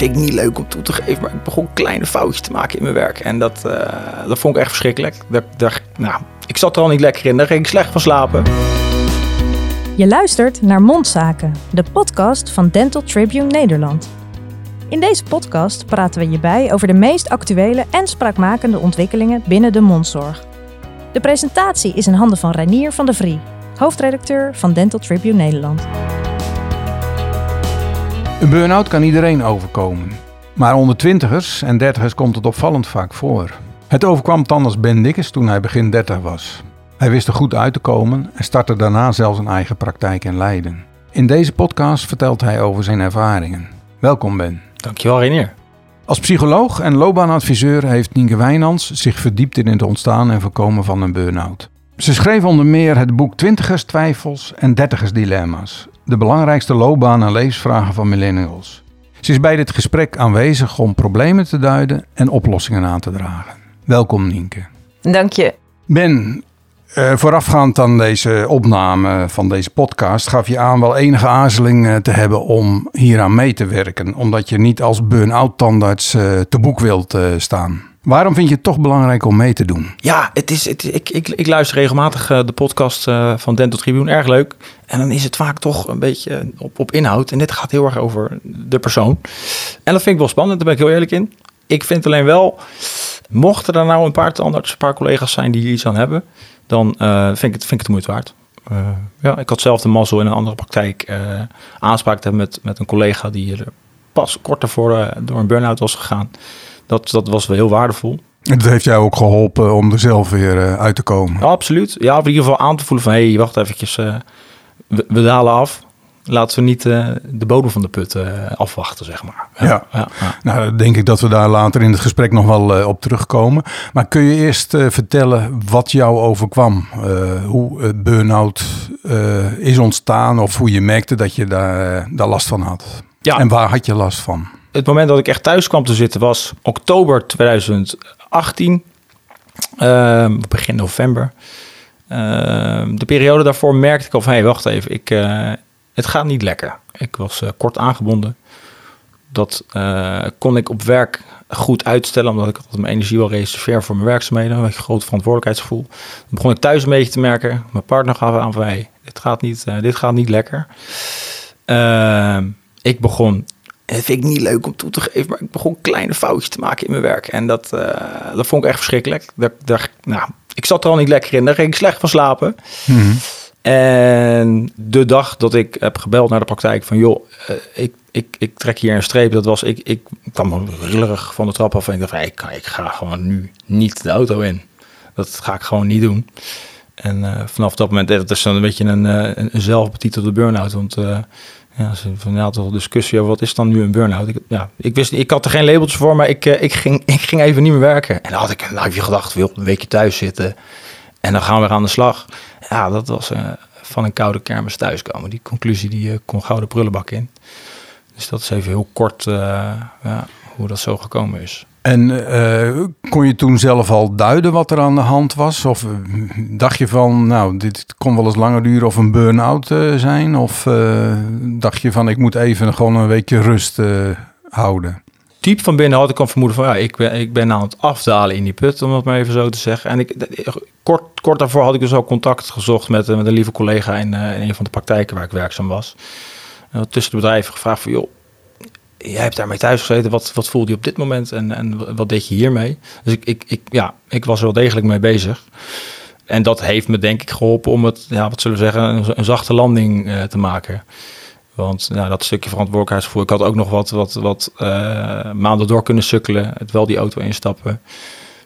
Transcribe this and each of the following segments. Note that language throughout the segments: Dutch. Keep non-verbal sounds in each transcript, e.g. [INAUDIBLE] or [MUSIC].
vind ik niet leuk om toe te geven, maar ik begon kleine foutjes te maken in mijn werk. En dat, uh, dat vond ik echt verschrikkelijk. Dat, dat, nou, ik zat er al niet lekker in, daar ging ik slecht van slapen. Je luistert naar Mondzaken, de podcast van Dental Tribune Nederland. In deze podcast praten we je bij over de meest actuele en spraakmakende ontwikkelingen binnen de mondzorg. De presentatie is in handen van Reinier van der Vrie, hoofdredacteur van Dental Tribune Nederland. Een burn-out kan iedereen overkomen. Maar onder twintigers en dertigers komt het opvallend vaak voor. Het overkwam Tanders Ben Dikkers toen hij begin 30 was. Hij wist er goed uit te komen en startte daarna zelfs een eigen praktijk in Leiden. In deze podcast vertelt hij over zijn ervaringen. Welkom Ben. Dankjewel Renier. Als psycholoog en loopbaanadviseur heeft Nienke Wijnands zich verdiept in het ontstaan en voorkomen van een burn-out. Ze schreef onder meer het boek Twintigers Twijfels en Dertigers Dilemma's. De belangrijkste loopbaan- en levensvragen van millennials. Ze is bij dit gesprek aanwezig om problemen te duiden en oplossingen aan te dragen. Welkom Nienke. Dank je. Ben, uh, voorafgaand aan deze opname van deze podcast gaf je aan wel enige aarzeling uh, te hebben om hieraan mee te werken. Omdat je niet als burn-out tandarts uh, te boek wilt staan. Waarom vind je het toch belangrijk om mee te doen? Ja, het is, het, ik, ik, ik luister regelmatig de podcast van Dental Tribune. Erg leuk. En dan is het vaak toch een beetje op, op inhoud. En dit gaat heel erg over de persoon. En dat vind ik wel spannend, daar ben ik heel eerlijk in. Ik vind alleen wel, mochten er nou een paar tandarts, een paar collega's zijn die hier iets aan hebben dan vind, ik het, vind ik het de moeite waard. Ja, ik had zelf de mazzel in een andere praktijk aanspraak te hebben met, met een collega die er pas kort daarvoor door een burn-out was gegaan. Dat, dat was wel heel waardevol. En dat heeft jou ook geholpen om er zelf weer uit te komen? Ja, absoluut. Ja, in ieder geval aan te voelen van... hé, hey, wacht eventjes, we, we, dalen af laten we niet uh, de bodem van de put uh, afwachten, zeg maar. Ja, ja. nou denk ik dat we daar later in het gesprek nog wel op terugkomen. Maar kun je eerst vertellen wat jou overkwam? hoe het burn-out is ontstaan of hoe je merkte dat je daar, daar last van had? Ja. En waar had je last van? Het moment dat ik echt thuis kwam te zitten was oktober 2018, ehm, begin november. Ehm, de periode daarvoor merkte ik al van, hé, hey, wacht even, ik, het gaat niet lekker. Ik was uh, kort aangebonden. Dat uh, kon ik op werk goed uitstellen, omdat ik altijd mijn energie wel reserveer voor mijn werkzaamheden. Een groot verantwoordelijkheidsgevoel. Dan begon ik thuis een beetje te merken. Mijn partner gaf aan van, hey, dit, gaat niet, dit gaat niet lekker. Ehm, ik begon het vind ik niet leuk om toe te geven, maar ik begon kleine foutjes te maken in mijn werk. En dat, uh, dat vond ik echt verschrikkelijk. Dat, dat, nou, ik zat er al niet lekker in, daar ging ik slecht van slapen. Mm -hmm. En de dag dat ik heb gebeld naar de praktijk van joh, uh, ik, ik, ik trek hier een streep. Dat was, ik, ik kwam rillerig van de trap af en ik dacht, hey, ik, ik ga gewoon nu niet de auto in. Dat ga ik gewoon niet doen. En uh, vanaf dat moment, dat is dan een beetje een, een zelfbetitelde burn-out. Want uh, ja, van ja, toch discussie over wat is dan nu een burn-out. Ik, ja, ik wist, ik had er geen labeltjes voor, maar ik, ik, ging, [LAUGHS] ik ging even niet meer werken. En dan had ik, nou heb je gedacht, wil een weekje thuis zitten en dan gaan we weer aan de slag ja, dat was uh, van een koude kermis thuiskomen. Die conclusie die uh, kon gouden prullenbak in. Dus dat is even heel kort ja, hoe dat zo gekomen is. En kon je toen zelf al duiden wat er aan de hand was? Of dacht je van, nou, dit kon wel eens langer duren of een burn-out zijn? Of dacht je van, ik moet even gewoon een weekje rust houden? diep van binnen had ik al vermoeden van ja, ik ben, ik ben aan het afdalen in die put, om het maar even zo te zeggen. En ik, kort, kort daarvoor had ik dus ook contact gezocht met, met een lieve collega in, in een van de praktijken waar ik werkzaam was. En tussen de bedrijven gevraagd van joh, jij hebt daarmee thuis gezeten, wat, wat voelde je op dit moment en, en wat deed je hiermee? Dus ik, ik, ik, ja, ik was er wel degelijk mee bezig. En dat heeft me denk ik geholpen om het, ja, wat zullen we zeggen, een, zachte landing uh, te maken. Want nou, dat stukje verantwoordelijkheidsgevoel. Ik had ook nog wat, wat, wat uh, maanden door kunnen sukkelen. Het wel die auto instappen.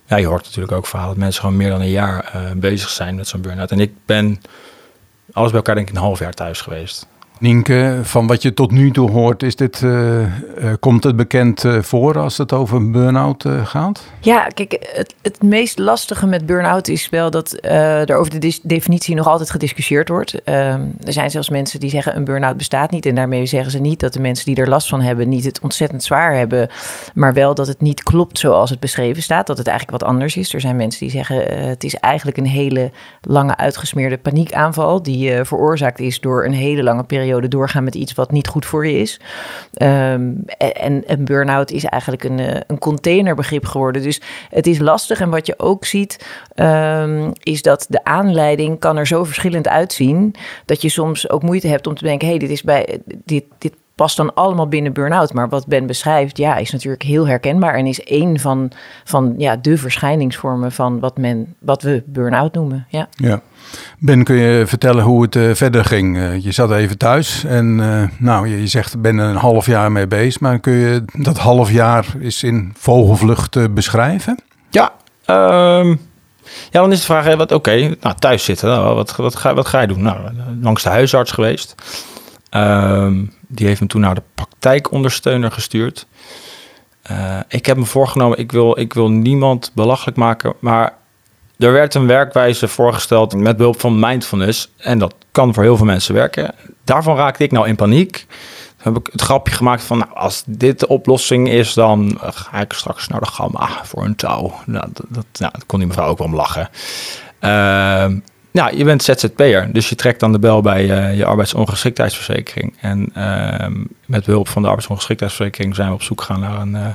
Ja, je hoort natuurlijk ook verhalen dat mensen gewoon meer dan een jaar uh, bezig zijn met zo'n burn-out. En ik ben alles bij elkaar denk ik een half jaar thuis geweest. Nienke, van wat je tot nu toe hoort, is dit, uh, uh, komt het bekend uh, voor als het over burn-out gaat? Ja, kijk, het, het meest lastige met burn-out is wel dat er over de definitie nog altijd gediscussieerd wordt. Ehm, er zijn zelfs mensen die zeggen een burn-out bestaat niet. En daarmee zeggen ze niet dat de mensen die er last van hebben niet het ontzettend zwaar hebben. Maar wel dat het niet klopt zoals het beschreven staat. Dat het eigenlijk wat anders is. Er zijn mensen die zeggen het is eigenlijk een hele lange uitgesmeerde paniekaanval. Die veroorzaakt is door een hele lange periode periode doorgaan met iets wat niet goed voor je is. Ehm, en een burn-out is eigenlijk een, eh, een containerbegrip geworden. Dus het is lastig. En wat je ook ziet, ehm, is dat de aanleiding kan er zo verschillend uitzien. Dat je soms ook moeite hebt om te denken: hé, hey, dit is bij dit, dit past dan allemaal binnen burn-out. Maar wat Ben beschrijft, ja, is natuurlijk heel herkenbaar en is één van, van ja, de verschijningsvormen van wat, men, wat we burn-out noemen. Ja. ja. Ben, kun je vertellen hoe het uh, verder ging? Uh, je zat even thuis en uh, nou, je, je zegt, ben een half jaar mee bezig. Maar kun je dat half jaar eens in vogelvlucht beschrijven? Ja, um, ja, dan is de vraag, oké, nou, thuis zitten, nou, wat, wat, ga, wat ga je doen? Nou, langs de huisarts geweest. Um, die heeft me toen naar de praktijkondersteuner gestuurd. Ik heb me voorgenomen, ik wil, ik wil niemand belachelijk maken, maar er werd een werkwijze voorgesteld met behulp van mindfulness. En dat kan voor heel veel mensen werken. Daarvan raakte ik nou in paniek. Dan heb ik het grapje gemaakt van, nou, als dit de oplossing is, dan ga ik straks naar de gamma voor een touw. Nou, dat, nou, kon die mevrouw ook wel om lachen. Uh, ja, je bent ZZP'er, dus je trekt dan de bel bij uh, je arbeidsongeschiktheidsverzekering. En uh, met behulp van de arbeidsongeschiktheidsverzekering zijn we op zoek gegaan naar een, uh,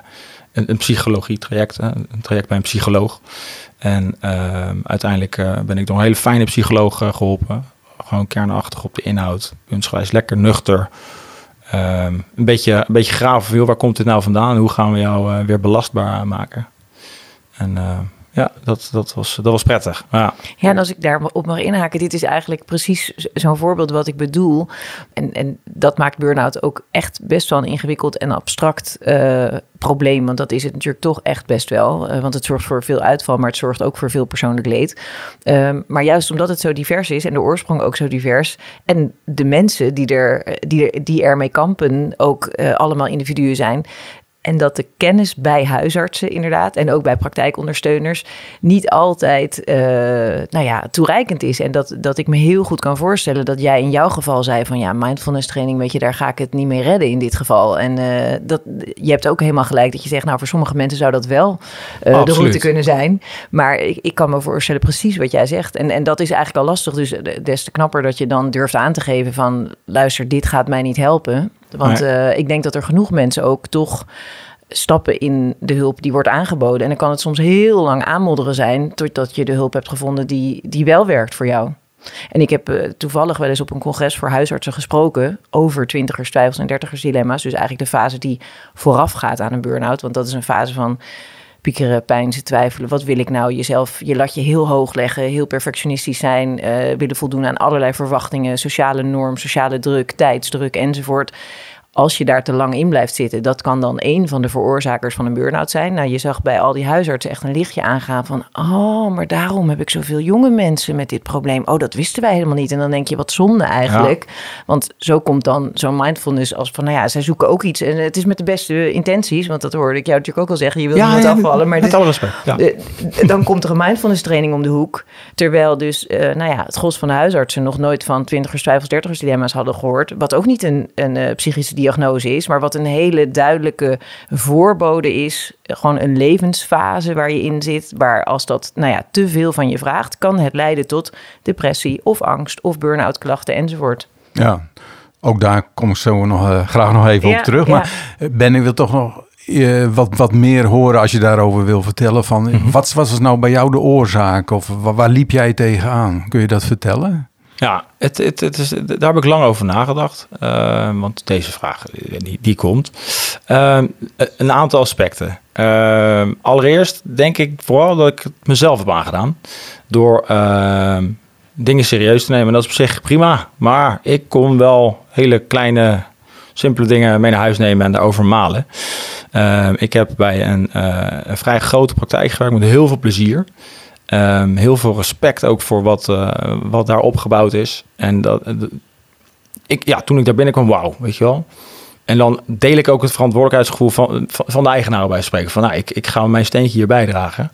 een, psychologie-traject, een traject bij een psycholoog. En ehm, uiteindelijk eh, ben ik door een hele fijne psycholoog geholpen. Gewoon kernachtig op de inhoud, puntsgewijs lekker nuchter. Ehm, een, beetje, een beetje graven, waar komt dit nou vandaan? Hoe gaan we jou weer belastbaar maken? En ja, dat, dat, was, dat was prettig. Ja. ja, en als ik daarop mag inhaken, dit is eigenlijk precies zo'n voorbeeld wat ik bedoel. En, en dat maakt burn-out ook echt best wel een ingewikkeld en abstract uh, probleem. Want dat is het natuurlijk toch echt best wel. Uh, want het zorgt voor veel uitval, maar het zorgt ook voor veel persoonlijk leed. Um, maar juist omdat het zo divers is en de oorsprong ook zo divers. En de mensen die, er, die, die ermee kampen ook uh, allemaal individuen zijn en dat de kennis bij huisartsen inderdaad en ook bij praktijkondersteuners niet altijd uh, nou ja, toereikend is. En dat, dat ik me heel goed kan voorstellen dat jij in jouw geval zei van ja, mindfulness training, weet je, daar ga ik het niet mee redden in dit geval. En uh, dat, je hebt ook helemaal gelijk dat je zegt, nou voor sommige mensen zou dat wel uh, de route kunnen zijn. Maar ik, ik kan me voorstellen precies wat jij zegt. En, en dat is eigenlijk al lastig. Dus des te knapper dat je dan durft aan te geven van luister, dit gaat mij niet helpen. Want uh, ik denk dat er genoeg mensen ook toch stappen in de hulp die wordt aangeboden. En dan kan het soms heel lang aanmodderen zijn... totdat je de hulp hebt gevonden die, die wel werkt voor jou. En ik heb uh, toevallig wel eens op een congres voor huisartsen gesproken... over twintigers, twijfels en dertigers dilemma's. Dus eigenlijk de fase die vooraf gaat aan een burn-out. Want dat is een fase van piekeren, pijn, twijfelen. Wat wil ik nou? Jezelf, je lat je heel hoog leggen, heel perfectionistisch zijn, uh, willen voldoen aan allerlei verwachtingen, sociale norm, sociale druk, tijdsdruk enzovoort als je daar te lang in blijft zitten, dat kan dan een van de veroorzakers van een burn-out zijn. Nou, je zag bij al die huisartsen echt een lichtje aangaan van, oh, maar daarom heb ik zoveel jonge mensen met dit probleem. Oh, dat wisten wij helemaal niet. En dan denk je, wat zonde eigenlijk. Want zo komt dan zo'n mindfulness als van, nou ja, zij zoeken ook iets. En het is met de beste intenties, want dat hoorde ik jou natuurlijk ook al zeggen. Je wil ja, niet ja, afvallen. Maar dan komt er een mindfulness training om de hoek. Terwijl dus, uh, nou ja, het gros van de huisartsen nog nooit van twintigers, twijfels, dertigers dilemma's hadden gehoord. Wat ook niet een, een uh, psychische diagnose is, maar wat een hele duidelijke voorbode is. Gewoon een levensfase waar je in zit, waar als dat nou ja, te veel van je vraagt, kan het leiden tot depressie of angst of burn-out klachten enzovoort. Ja, ook daar kom ik zo nog uh, graag nog even op terug. Maar ja. Eh, Ben, ik wil toch nog uh, wat, wat meer horen als je daarover wil vertellen. Van, mm -hmm. wat, wat was nou bij jou de oorzaak? Of waar, waar liep jij tegenaan? Kun je dat vertellen? Ja, het, het, het is, daar heb ik lang over nagedacht. Uh, want deze vraag, die, die komt. Uh, een aantal aspecten. Uh, allereerst denk ik vooral dat ik het mezelf heb aangedaan. Door dingen serieus te nemen. En dat is op zich prima. Maar ik kon wel hele kleine, simpele dingen mee naar huis nemen en daarover malen. ik heb bij een, een vrij grote praktijk gewerkt met heel veel plezier. Um, heel veel respect ook voor wat, uh, wat daar opgebouwd is. En dat, ik, ja, toen ik daar binnenkwam, wauw, weet je wel. En dan deel ik ook het verantwoordelijkheidsgevoel van, van, de eigenaar bij spreken. Van nou, ik, ik ga mijn steentje hier bijdragen.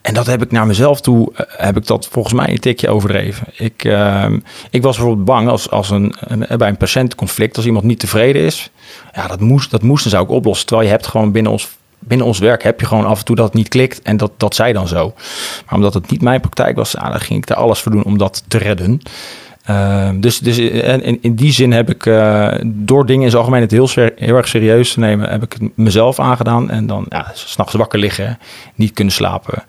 En dat heb ik naar mezelf toe, uh, heb ik dat volgens mij een tikje overdreven. Ik, uh, ik was bijvoorbeeld bang als, als een, een, bij een patiëntconflict, als iemand niet tevreden is. Ja, dat moest, dat moest zou ik oplossen. Terwijl je hebt gewoon binnen ons binnen ons werk heb je gewoon af en toe dat het niet klikt en dat, dat zij dan zo. Maar omdat het niet mijn praktijk was, ah, dan ging ik er alles voor doen om dat te redden. Ehm, dus dus in, in, in die zin heb ik eh, door dingen in zijn algemeen het heel, heel erg serieus te nemen, heb ik het mezelf aangedaan. En dan ja, s'nachts wakker liggen, niet kunnen slapen.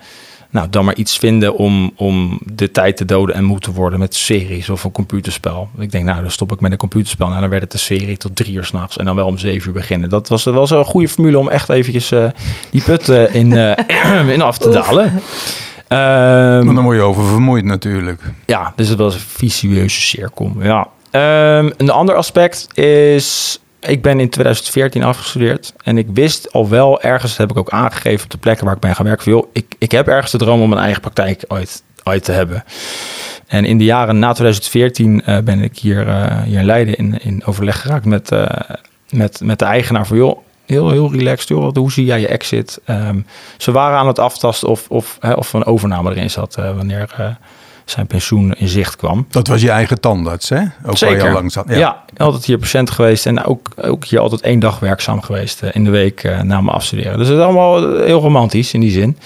Nou, dan maar iets vinden om, om de tijd te doden en moe te worden met series of een computerspel. Ik denk, nou, dan stop ik met een computerspel. Nou, dan werd het een serie tot drie uur s'nachts en dan wel om zeven uur beginnen. Dat was, dat was een goede formule om echt eventjes eh, die put eh, in, eh, [CLEARS THROAT] in af te dalen. Ehm, Maar dan word je oververmoeid natuurlijk. ja, dus het was een visueuze cirkel. Ja. Ehm, een ander aspect is, ik ben in 2014 afgestudeerd en ik wist al wel ergens, heb ik ook aangegeven op de plekken waar ik ben gaan werken, ik, ik heb ergens de droom om een eigen praktijk ooit, ooit te hebben. En in de jaren na 2014 eh, ben ik hier, eh, hier in Leiden in, in overleg geraakt met, eh, met, met de eigenaar van, joh, heel, heel relaxed, joh, hoe zie jij je exit? Ehm, ze waren aan het aftasten of, of, hè, of een overname erin zat wanneer zijn pensioen in zicht kwam. Dat was je eigen tandarts, hè? Ook waar je Zeker. al lang zat. Ja. altijd hier patiënt geweest en ook, ook hier altijd één dag werkzaam geweest eh, in de week eh, na mijn afstuderen. Dus het is allemaal heel romantisch in die zin.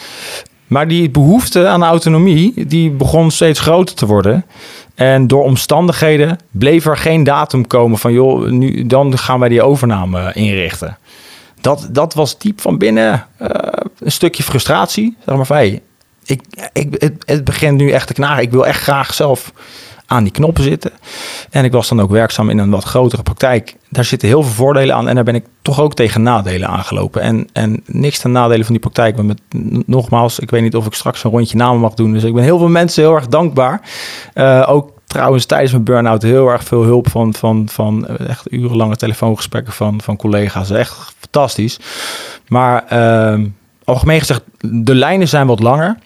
Maar die behoefte aan autonomie, die begon steeds groter te worden. En door omstandigheden bleef er geen datum komen van, joh, nu, dan gaan wij die overname inrichten. Dat, dat was diep van binnen eh, een stukje frustratie. Zeg maar van, hey, ik, ik, het, het begint nu echt te knagen. Ik wil echt graag zelf aan die knoppen zitten. En ik was dan ook werkzaam in een wat grotere praktijk. Daar zitten heel veel voordelen aan. En daar ben ik toch ook tegen nadelen aangelopen. En, en niks ten nadelen van die praktijk. Maar met, nogmaals, ik weet niet of ik straks een rondje namen mag doen. Dus ik ben heel veel mensen heel erg dankbaar. Uh, ook trouwens tijdens mijn burn-out heel erg veel hulp van, van, van echt urenlange telefoongesprekken van, van collega's. Echt fantastisch. Maar uh, algemeen gezegd, de lijnen zijn wat langer.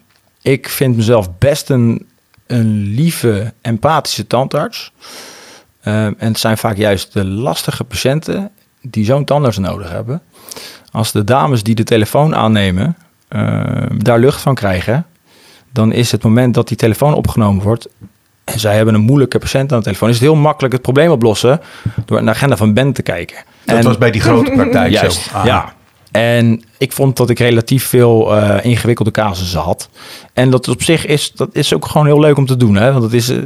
Ik vind mezelf best een, een lieve, empathische tandarts. Uh, en het zijn vaak juist de lastige patiënten die zo'n tandarts nodig hebben. Als de dames die de telefoon aannemen, uh, daar lucht van krijgen, dan is het moment dat die telefoon opgenomen wordt en zij hebben een moeilijke patiënt aan de telefoon, is het heel makkelijk het probleem oplossen door naar de agenda van Ben te kijken. Dat en, was bij die grote praktijk [LAUGHS] juist, zo. Ah. Ja. En ik vond dat ik relatief veel uh, ingewikkelde casussen had. En dat op zich is, dat is ook gewoon heel leuk om te doen. Hè? Want het is uh,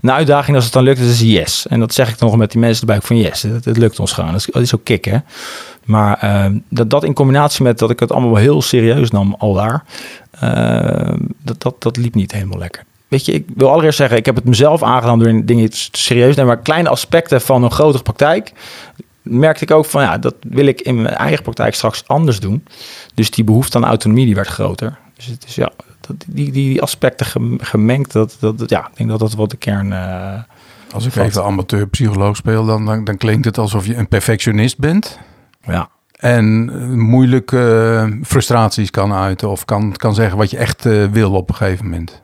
een uitdaging als het dan lukt, is yes. En dat zeg ik nog met die mensen erbij van yes, het, het lukt ons gewoon. Dat is, dat is ook kicken. Maar uh, dat, dat in combinatie met dat ik het allemaal heel serieus nam al daar, dat, dat, dat liep niet helemaal lekker. Weet je, ik wil allereerst zeggen, ik heb het mezelf aangedaan door dingen serieus te nemen. Maar kleine aspecten van een grotere praktijk merkte ik ook van, ja, dat wil ik in mijn eigen praktijk straks anders doen. Dus die behoefte aan autonomie, die werd groter. Dus het is, ja, dat, die, die aspecten gemengd, dat, dat, ja, ik denk dat dat wat de kern... Uh, Als ik even amateur-psycholoog speel, dan, dan, dan klinkt het alsof je een perfectionist bent. Ja. En moeilijke uh, frustraties kan uiten of kan, kan zeggen wat je echt wil op een gegeven moment.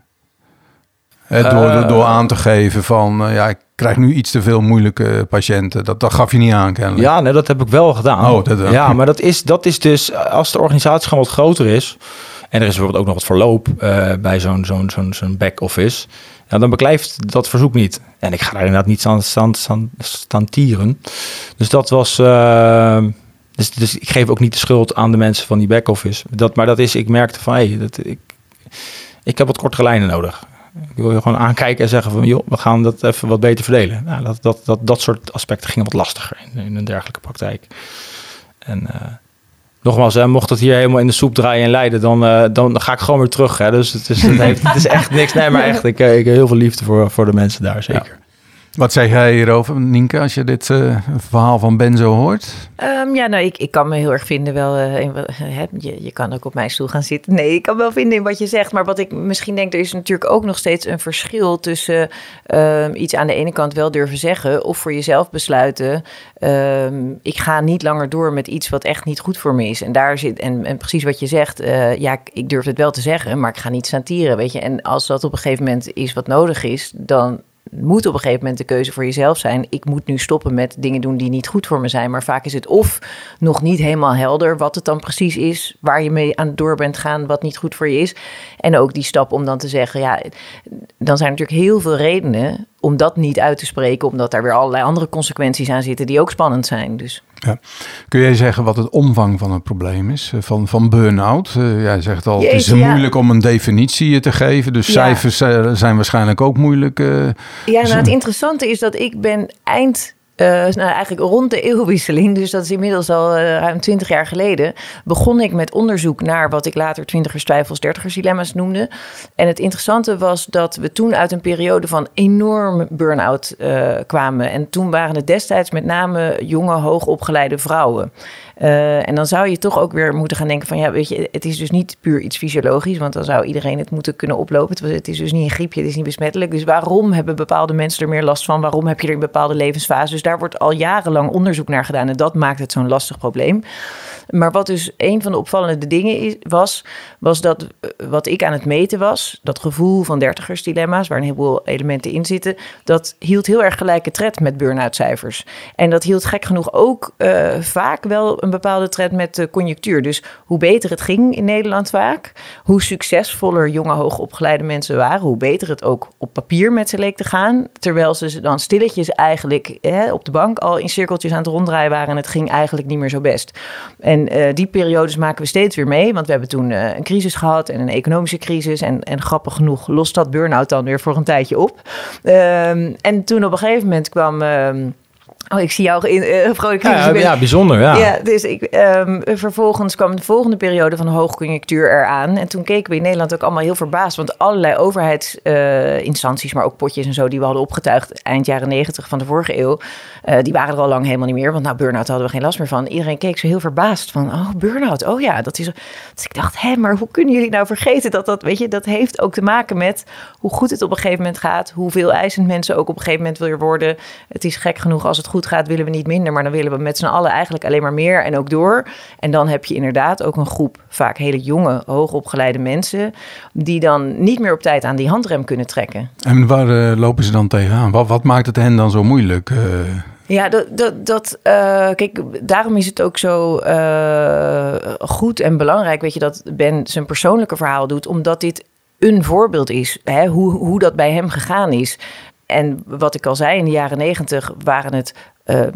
He, door, uh, door aan te geven van, uh, ja, ik krijg nu iets te veel moeilijke patiënten. Dat, dat gaf je niet aan, kennelijk. Ja, nee, dat heb ik wel gedaan. Oh, dat, ja, maar dat is, dat is dus, als de organisatie gewoon wat groter is... en er is bijvoorbeeld ook nog wat verloop uh, bij zo'n zo'n zo'n zo'n back-office... Ja, dan beklijft dat verzoek niet. En ik ga daar inderdaad niet staan, staan, staan, staan tieren. Dus dat was... Dus, dus ik geef ook niet de schuld aan de mensen van die back-office. Dat, maar dat is, ik merkte van, hé, hey, dat, ik, ik heb wat kortere lijnen nodig. Ik wil gewoon aankijken en zeggen van, joh, we gaan dat even wat beter verdelen. Nou, dat, dat, dat, dat soort aspecten gingen wat lastiger in, in een dergelijke praktijk. En uh, nogmaals, mocht het hier helemaal in de soep draaien en leiden, dan, uh, dan ga ik gewoon weer terug. Hè. Dus het is, het, heeft, het is echt niks. Nee, maar echt, ik, ik heb heel veel liefde voor, voor de mensen daar, zeker. Wat zeg jij hierover, Nienke, als je dit uh, verhaal van Ben zo hoort? Um, ja, nou, ik, ik kan me heel erg vinden wel. Uh, je, je kan ook op mijn stoel gaan zitten. Nee, ik kan wel vinden in wat je zegt. Maar wat ik misschien denk, er is natuurlijk ook nog steeds een verschil tussen um, iets aan de ene kant wel durven zeggen. Of voor jezelf besluiten. Um, ik ga niet langer door met iets wat echt niet goed voor me is. En daar zit, en, en precies wat je zegt. eh, ja, ik durf het wel te zeggen, maar ik ga niet staan tieren. Weet je, en als dat op een gegeven moment is wat nodig is, dan moet op een gegeven moment de keuze voor jezelf zijn. Ik moet nu stoppen met dingen doen die niet goed voor me zijn. Maar vaak is het of nog niet helemaal helder wat het dan precies is, waar je mee aan door bent gaan, wat niet goed voor je is. En ook die stap om dan te zeggen, ja, dan zijn natuurlijk heel veel redenen om dat niet uit te spreken, omdat daar weer allerlei andere consequenties aan zitten die ook spannend zijn. Dus. Ja. Kun jij zeggen wat het omvang van het probleem is, eh, van, van burn-out? Uh, jij zegt al, het is moeilijk om een definitie te geven, dus cijfers zijn waarschijnlijk ook moeilijk. Uh, ja, nou het interessante is dat ik ben eind uh, nou, eigenlijk rond de eeuwwisseling, dus dat is inmiddels al uh, ruim twintig jaar geleden, begon ik met onderzoek naar wat ik later twintigers twijfels, dertigers dilemma's noemde. En het interessante was dat we toen uit een periode van enorme burn-out uh, kwamen. En toen waren het destijds met name jonge, hoogopgeleide vrouwen. Uh, en dan zou je toch ook weer moeten gaan denken van ja, weet je, het is dus niet puur iets fysiologisch, want dan zou iedereen het moeten kunnen oplopen. Het is dus niet een griepje, het is niet besmettelijk. Dus waarom hebben bepaalde mensen er meer last van? Waarom heb je er in bepaalde levensfases? Dus daar wordt al jarenlang onderzoek naar gedaan en dat maakt het zo'n lastig probleem. Maar wat dus een van de opvallende dingen is, was, was dat eh, wat ik aan het meten was, dat gevoel van dertigersdilemma's, waar een heleboel elementen in zitten, dat hield heel erg gelijke tred met burn-out cijfers. En dat hield gek genoeg ook uh, vaak wel een bepaalde trend met de conjunctuur. Dus hoe beter het ging in Nederland vaak, hoe succesvoller jonge hoogopgeleide mensen waren, hoe beter het ook op papier met ze leek te gaan. Terwijl ze dan stilletjes eigenlijk op de bank al in cirkeltjes aan het ronddraaien waren en het ging eigenlijk niet meer zo best. En uh, die periodes maken we steeds weer mee, want we hebben toen uh, een crisis gehad en een economische crisis. En, en grappig genoeg lost dat burn-out dan weer voor een tijdje op. Uh, en toen op een gegeven moment kwam. Ehm, Oh, ik zie jou in uh, vrolijk. Ja, ja, bijzonder. Ja. ja dus ik, um, vervolgens kwam de volgende periode van hoogconjunctuur eraan. En toen keken we in Nederland ook allemaal heel verbaasd. Want allerlei overheidsinstanties, uh, maar ook potjes en zo, die we hadden opgetuigd eind jaren negentig van de vorige eeuw, uh, die waren er al lang helemaal niet meer. Want nou, burn-out hadden we geen last meer van. Iedereen keek zo heel verbaasd van, oh, burn-out, oh ja, dat is. Dus ik dacht, hé, maar hoe kunnen jullie nou vergeten dat dat, weet je, dat heeft ook te maken met hoe goed het op een gegeven moment gaat, hoeveel eisend mensen ook op een gegeven moment weer worden. Het is gek genoeg als het goed goed gaat, willen we niet minder, maar dan willen we met z'n allen eigenlijk alleen maar meer en ook door. En dan heb je inderdaad ook een groep, vaak hele jonge, hoogopgeleide mensen, die dan niet meer op tijd aan die handrem kunnen trekken. En waar uh, lopen ze dan tegenaan? Wat, wat maakt het hen dan zo moeilijk? Uh... Ja, dat, dat, dat uh, kijk, daarom is het ook zo uh, goed en belangrijk, weet je, dat Ben zijn persoonlijke verhaal doet, omdat dit een voorbeeld is, hè, hoe, hoe dat bij hem gegaan is. En wat ik al zei, in de jaren negentig waren het uh,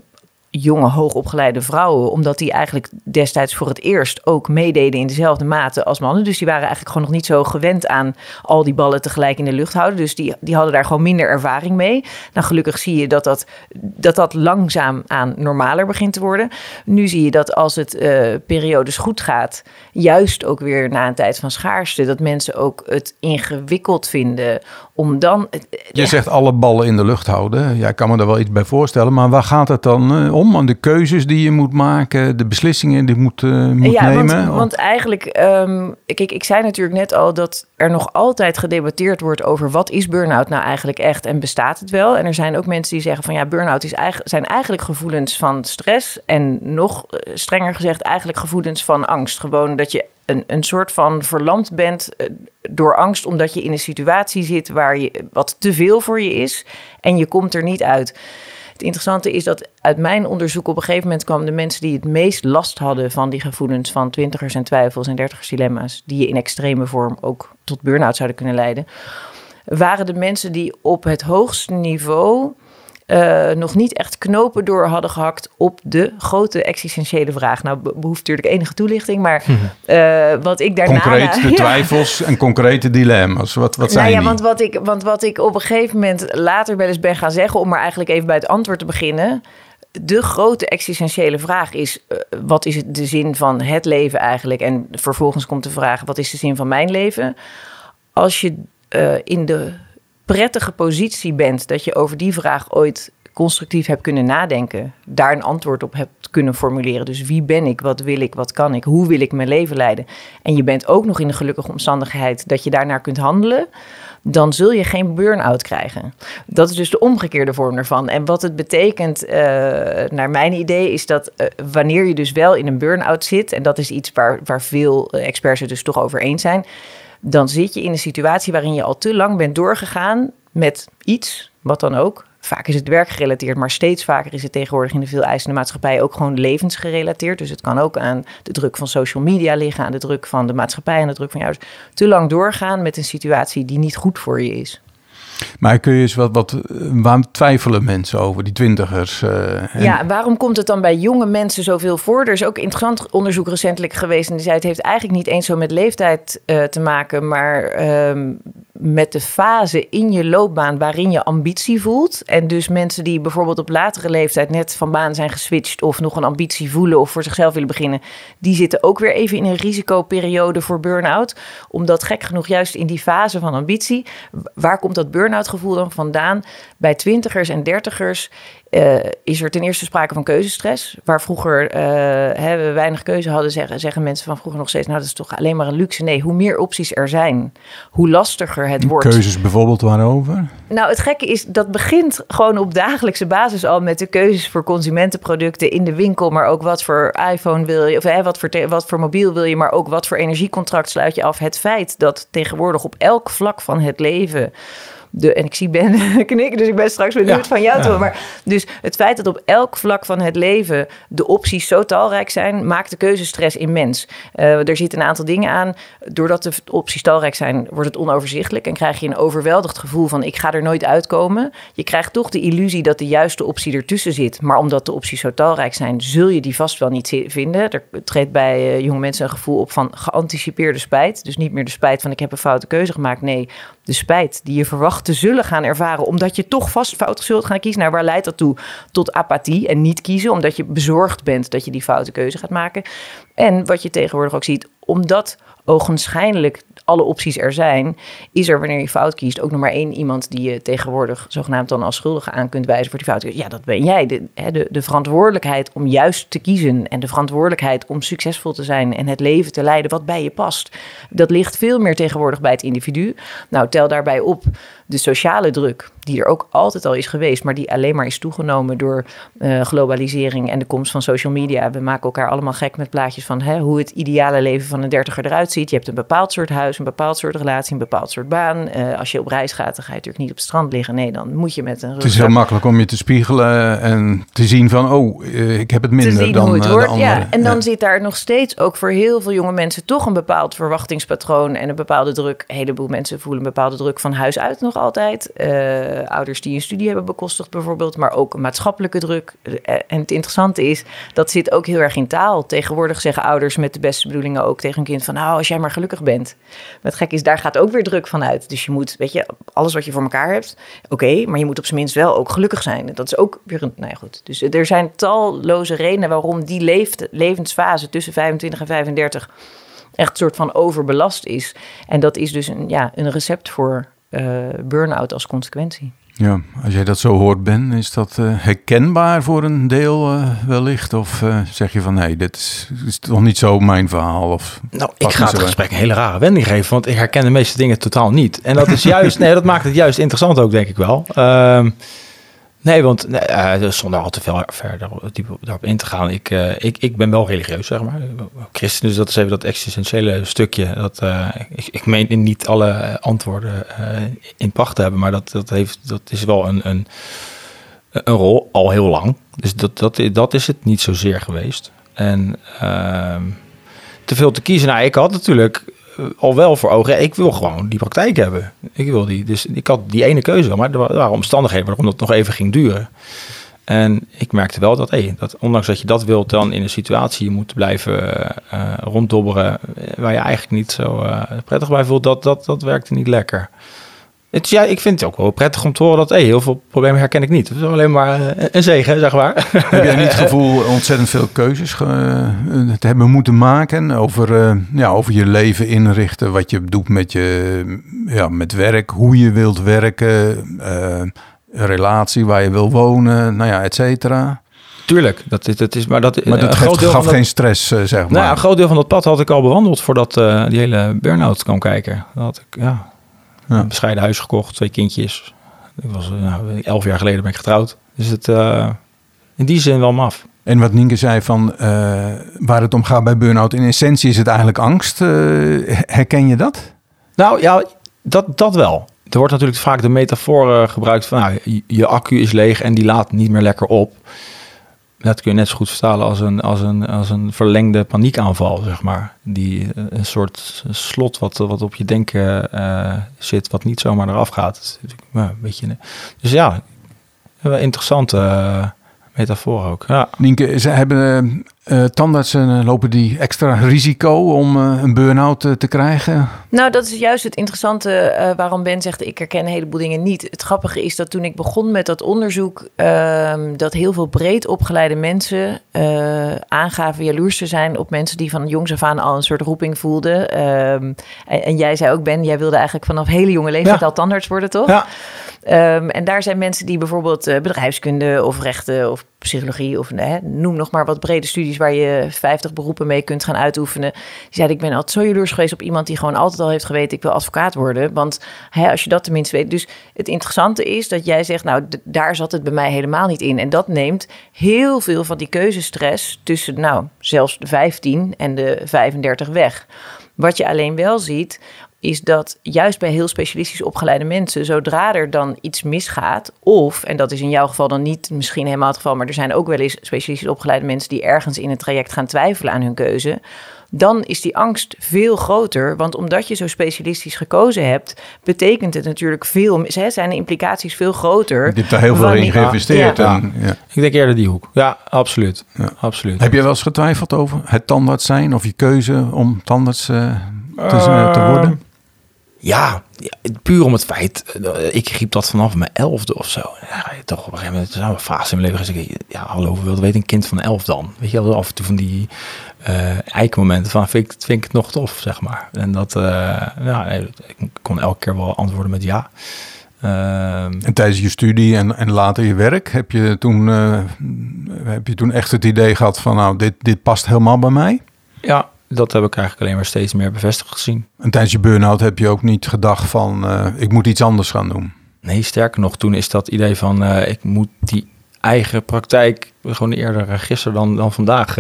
jonge, hoogopgeleide vrouwen, omdat die eigenlijk destijds voor het eerst ook meededen in dezelfde mate als mannen. Dus die waren eigenlijk gewoon nog niet zo gewend aan al die ballen tegelijk in de lucht houden. Dus die, die hadden daar gewoon minder ervaring mee. Nou, gelukkig zie je dat dat, dat, dat langzaam aan normaler begint te worden. Nu zie je dat als het uh, periodes goed gaat, juist ook weer na een tijd van schaarste, dat mensen ook het ingewikkeld vinden om dan. Je zegt alle ballen in de lucht houden. Ja, ik kan me daar wel iets bij voorstellen. Maar waar gaat het dan uh, om? Aan de keuzes die je moet maken, de beslissingen die je moet, uh, moet ja, nemen? Want, want eigenlijk, um, kijk, ik zei natuurlijk net al dat er nog altijd gedebatteerd wordt over wat is burn-out nou eigenlijk echt en bestaat het wel? En er zijn ook mensen die zeggen van ja, burn-out is eigenlijk, zijn eigenlijk gevoelens van stress en nog eh, strenger gezegd eigenlijk gevoelens van angst. Gewoon dat je een, soort van verlamd bent eh, door angst, omdat je in een situatie zit waar je wat te veel voor je is en je komt er niet uit. Het interessante is dat uit mijn onderzoek op een gegeven moment kwamen de mensen die het meest last hadden van die gevoelens van twintigers en twijfels en dertigers dilemma's, die je in extreme vorm ook tot burn-out zouden kunnen leiden, waren de mensen die op het hoogste niveau uh, nog niet echt knopen door hadden gehakt op de grote existentiële vraag. Nou, behoeft natuurlijk enige toelichting, maar uh, wat ik daarna... Concreet [LAUGHS] de twijfels en concrete dilemma's, wat, wat zijn nou ja, die? Want wat, ik, want wat ik op een gegeven moment later wel eens ben gaan zeggen... om maar eigenlijk even bij het antwoord te beginnen... De grote existentiële vraag is: uh, wat is de zin van het leven eigenlijk? En vervolgens komt de vraag: wat is de zin van mijn leven? Als je uh, in de prettige positie bent dat je over die vraag ooit constructief hebt kunnen nadenken, daar een antwoord op hebt kunnen formuleren. Dus wie ben ik, wat wil ik, wat kan ik, hoe wil ik mijn leven leiden? En je bent ook nog in de gelukkige omstandigheid dat je daarnaar kunt handelen, dan zul je geen burn-out krijgen. Dat is dus de omgekeerde vorm ervan. En wat het betekent, uh, naar mijn idee, is dat uh, wanneer je dus wel in een burn-out zit, en dat is iets waar, waar veel experts het dus toch over eens zijn dan zit je in een situatie waarin je al te lang bent doorgegaan met iets, wat dan ook. Vaak is het werkgerelateerd, maar steeds vaker is het tegenwoordig in de veel eisende maatschappij ook gewoon levensgerelateerd. Dus het kan ook aan de druk van social media liggen, aan de druk van de maatschappij, aan de druk van jou. Dus te lang doorgaan met een situatie die niet goed voor je is. Maar kun je eens wat, wat waar twijfelen mensen over, die twintigers? Uh, en... Ja, waarom komt het dan bij jonge mensen zoveel voor? Er is ook interessant onderzoek recentelijk geweest en die zei het heeft eigenlijk niet eens zo met leeftijd uh, te maken, maar uh, met de fase in je loopbaan waarin je ambitie voelt. En dus mensen die bijvoorbeeld op latere leeftijd net van baan zijn geswitcht of nog een ambitie voelen of voor zichzelf willen beginnen, die zitten ook weer even in een risicoperiode voor burn-out. Omdat gek genoeg juist in die fase van ambitie, waar komt dat burn-out gevoel dan vandaan? Bij twintigers en dertigers uh, is er ten eerste sprake van keuzestress. Waar vroeger uh, hè, we weinig keuze hadden, zeggen, zeggen mensen van vroeger nog steeds: Nou, dat is toch alleen maar een luxe. Nee, hoe meer opties er zijn, hoe lastiger het wordt. Keuzes bijvoorbeeld waarover? Nou, het gekke is dat begint gewoon op dagelijkse basis al met de keuzes voor consumentenproducten in de winkel. Maar ook wat voor iPhone wil je, of hè, wat, voor wat voor mobiel wil je, maar ook wat voor energiecontract sluit je af. Het feit dat tegenwoordig op elk vlak van het leven de, en ik zie Ben [LAUGHS] knikken, dus ik ben straks benieuwd van jou toe. Maar dus het feit dat op elk vlak van het leven de opties zo talrijk zijn, maakt de keuzestress immens. Uh, er zitten een aantal dingen aan. Doordat de opties talrijk zijn, wordt het onoverzichtelijk en krijg je een overweldigd gevoel van ik ga er nooit uitkomen. Je krijgt toch de illusie dat de juiste optie ertussen zit. Maar omdat de opties zo talrijk zijn, zul je die vast wel niet vinden. Er treedt bij uh, jonge mensen een gevoel op van geanticipeerde spijt. Dus niet meer de spijt van ik heb een foute keuze gemaakt. Nee, de spijt die je verwacht te zullen gaan ervaren, omdat je toch vast fout zult gaan kiezen. Nou, waar leidt dat toe? Tot apathie en niet kiezen, omdat je bezorgd bent dat je die foute keuze gaat maken. En wat je tegenwoordig ook ziet, omdat ogenschijnlijk alle opties er zijn, is er wanneer je fout kiest ook nog maar één iemand die je tegenwoordig zogenaamd dan als schuldige aan kunt wijzen voor die fout. Ja, dat ben jij. De, de, de verantwoordelijkheid om juist te kiezen en de verantwoordelijkheid om succesvol te zijn en het leven te leiden wat bij je past, dat ligt veel meer tegenwoordig bij het individu. Nou, tel daarbij op de sociale druk, die er ook altijd al is geweest, maar die alleen maar is toegenomen door uh, globalisering en de komst van social media. We maken elkaar allemaal gek met plaatjes van hè, hoe het ideale leven van een dertiger eruit ziet. Je hebt een bepaald soort huis, een bepaald soort relatie, een bepaald soort baan. Uh, als je op reis gaat, dan ga je natuurlijk niet op het strand liggen. Nee, dan moet je met een. Het is heel makkelijk om je te spiegelen en te zien van, oh, uh, ik heb het minder dan het de andere. Ja, en dan zit daar nog steeds ook voor heel veel jonge mensen toch een bepaald verwachtingspatroon en een bepaalde druk. Een heleboel mensen voelen een bepaalde druk van huis uit nog altijd. Uh, ouders die een studie hebben bekostigd bijvoorbeeld, maar ook maatschappelijke druk. En het interessante is, dat zit ook heel erg in taal. Tegenwoordig zeggen ouders met de beste bedoelingen ook tegen een kind van, nou, als jij maar gelukkig bent. Wat gek is, daar gaat ook weer druk van uit. Dus je moet, weet je, alles wat je voor elkaar hebt, oké, maar je moet op zijn minst wel ook gelukkig zijn. Dat is ook weer een, nou ja, goed. Dus er zijn talloze redenen waarom die leeft, levensfase tussen 25 en 35 echt een soort van overbelast is. En dat is dus een, ja, een recept voor uh, burn-out als consequentie. Ja, als jij dat zo hoort, Ben, is dat uh, herkenbaar voor een deel uh, wellicht? Of uh, zeg je van nee, dit is, is toch niet zo mijn verhaal? Of nou, ik ga het gesprek een hele rare wending geven, want ik herken de meeste dingen totaal niet. En dat is juist, [LAUGHS] nee, dat maakt het juist interessant ook, denk ik wel. Uh, Nee, want uh, zonder al te veel verder daarop in te gaan. Ik, uh, ik, ik ben wel religieus, zeg maar. Christen, dus dat is even dat existentiële stukje. Dat, uh, ik, ik meen niet alle antwoorden in pacht te hebben, maar dat, dat, heeft, dat is wel een, een, een rol al heel lang. Dus dat, dat, dat is het niet zozeer geweest. En ehm, te veel te kiezen. Nou, ik had natuurlijk eh, al wel voor ogen. Ik wil gewoon die praktijk hebben. Ik wil die. Dus ik had die ene keuze, maar er waren omstandigheden waarom dat nog even ging duren. En ik merkte wel dat, hey, dat ondanks dat je dat wilt, dan in een situatie je moet blijven uh, ronddobberen waar je eigenlijk niet zo prettig bij voelt, dat, dat, dat werkte niet lekker. Het, ja, ik vind het ook wel prettig om te horen dat hey, heel veel problemen herken ik niet. Het is alleen maar eh, een zegen, zeg maar. [LAUGHS] Heb jij niet het gevoel ontzettend veel keuzes uh, te hebben moeten maken over, uh, ja, over je leven inrichten, wat je doet met je ja, met werk, hoe je wilt werken, een relatie waar je wil wonen, nou ja, et cetera? Tuurlijk, dat, is, dat is, maar dat, maar dat geeft, gaf geen stress, zeg maar. Nou, een groot deel van dat pad had ik al bewandeld voordat die hele burn-out kwam kijken. Dat had ik, ja, een bescheiden huis gekocht, twee kindjes. Ik was, eh, nou, elf jaar geleden ben ik getrouwd. Dus het, uh, in die zin wel maf. En wat Nienke zei van uh, waar het om gaat bij burn-out, in essentie is het eigenlijk angst. herken je dat? Nou ja, dat, dat wel. Er wordt natuurlijk vaak de metafoor gebruikt van nou, je, je accu is leeg en die laat niet meer lekker op. dat kun je net zo goed vertalen als een, als een, als een verlengde paniekaanval, zeg maar. Die, eh, een soort slot wat, wat op je denken uh, zit, wat niet zomaar eraf gaat. een beetje, dus ja, interessante metafoor ook. Ja. Nienke, ze hebben uh, tandartsen lopen die extra risico om uh, een burn-out uh, te krijgen? Nou, dat is juist het interessante waarom Ben zegt... ik herken een heleboel dingen niet. Het grappige is dat toen ik begon met dat onderzoek... Ehm, dat heel veel breed opgeleide mensen aangaven jaloers te zijn... op mensen die van jongs af aan al een soort roeping voelden. Ehm, en, en, jij zei ook, Ben, jij wilde eigenlijk vanaf hele jonge leeftijd ja. al tandarts worden, toch? Ja. Um, en daar zijn mensen die bijvoorbeeld bedrijfskunde of rechten of psychologie... of noem nog maar wat brede studies waar je 50 beroepen mee kunt gaan uitoefenen. Die zei, ik ben altijd zo jaloers geweest op iemand die gewoon altijd al heeft geweten, ik wil advocaat worden. Want als je dat tenminste weet. Dus het interessante is dat jij zegt, nou, daar zat het bij mij helemaal niet in. En dat neemt heel veel van die keuzestress tussen, nou, zelfs de 15 en de 35 weg. Wat je alleen wel ziet, is dat juist bij heel specialistisch opgeleide mensen, zodra er dan iets misgaat, of, en dat is in jouw geval dan niet misschien helemaal het geval, maar er zijn ook wel eens specialistisch opgeleide mensen die ergens in het traject gaan twijfelen aan hun keuze, dan is die angst veel groter. Want omdat je zo specialistisch gekozen hebt, betekent het natuurlijk veel, zijn de implicaties veel groter. Je hebt daar heel veel in geïnvesteerd. Ja. En, ja. Ik denk eerder die hoek. Ja, absoluut. Ja. absoluut. Heb je wel eens getwijfeld over het tandarts zijn of je keuze om tandarts uh, te, te worden? Ja, puur om het feit, eh, ik griep dat vanaf mijn elfde of zo. Ja, toch op een gegeven moment, een fase in mijn leven gezegd, ja, hallo, wilden weten een kind van elf dan? Weet je af en toe van die uh, eikmomenten van, vind ik, vind ik het nog tof, zeg maar. En dat, uh, ja, ik kon elke keer wel antwoorden met ja. Uh, en tijdens je studie en, en later je werk, heb je, toen, heb je toen echt het idee gehad van, nou, dit, dit past helemaal bij mij? Ja, dat heb ik eigenlijk alleen maar steeds meer bevestigd gezien. En tijdens je burn-out heb je ook niet gedacht van uh, ik moet iets anders gaan doen? Nee, sterker nog, toen is dat idee van uh, ik moet die eigen praktijk gewoon eerder gisteren dan, dan vandaag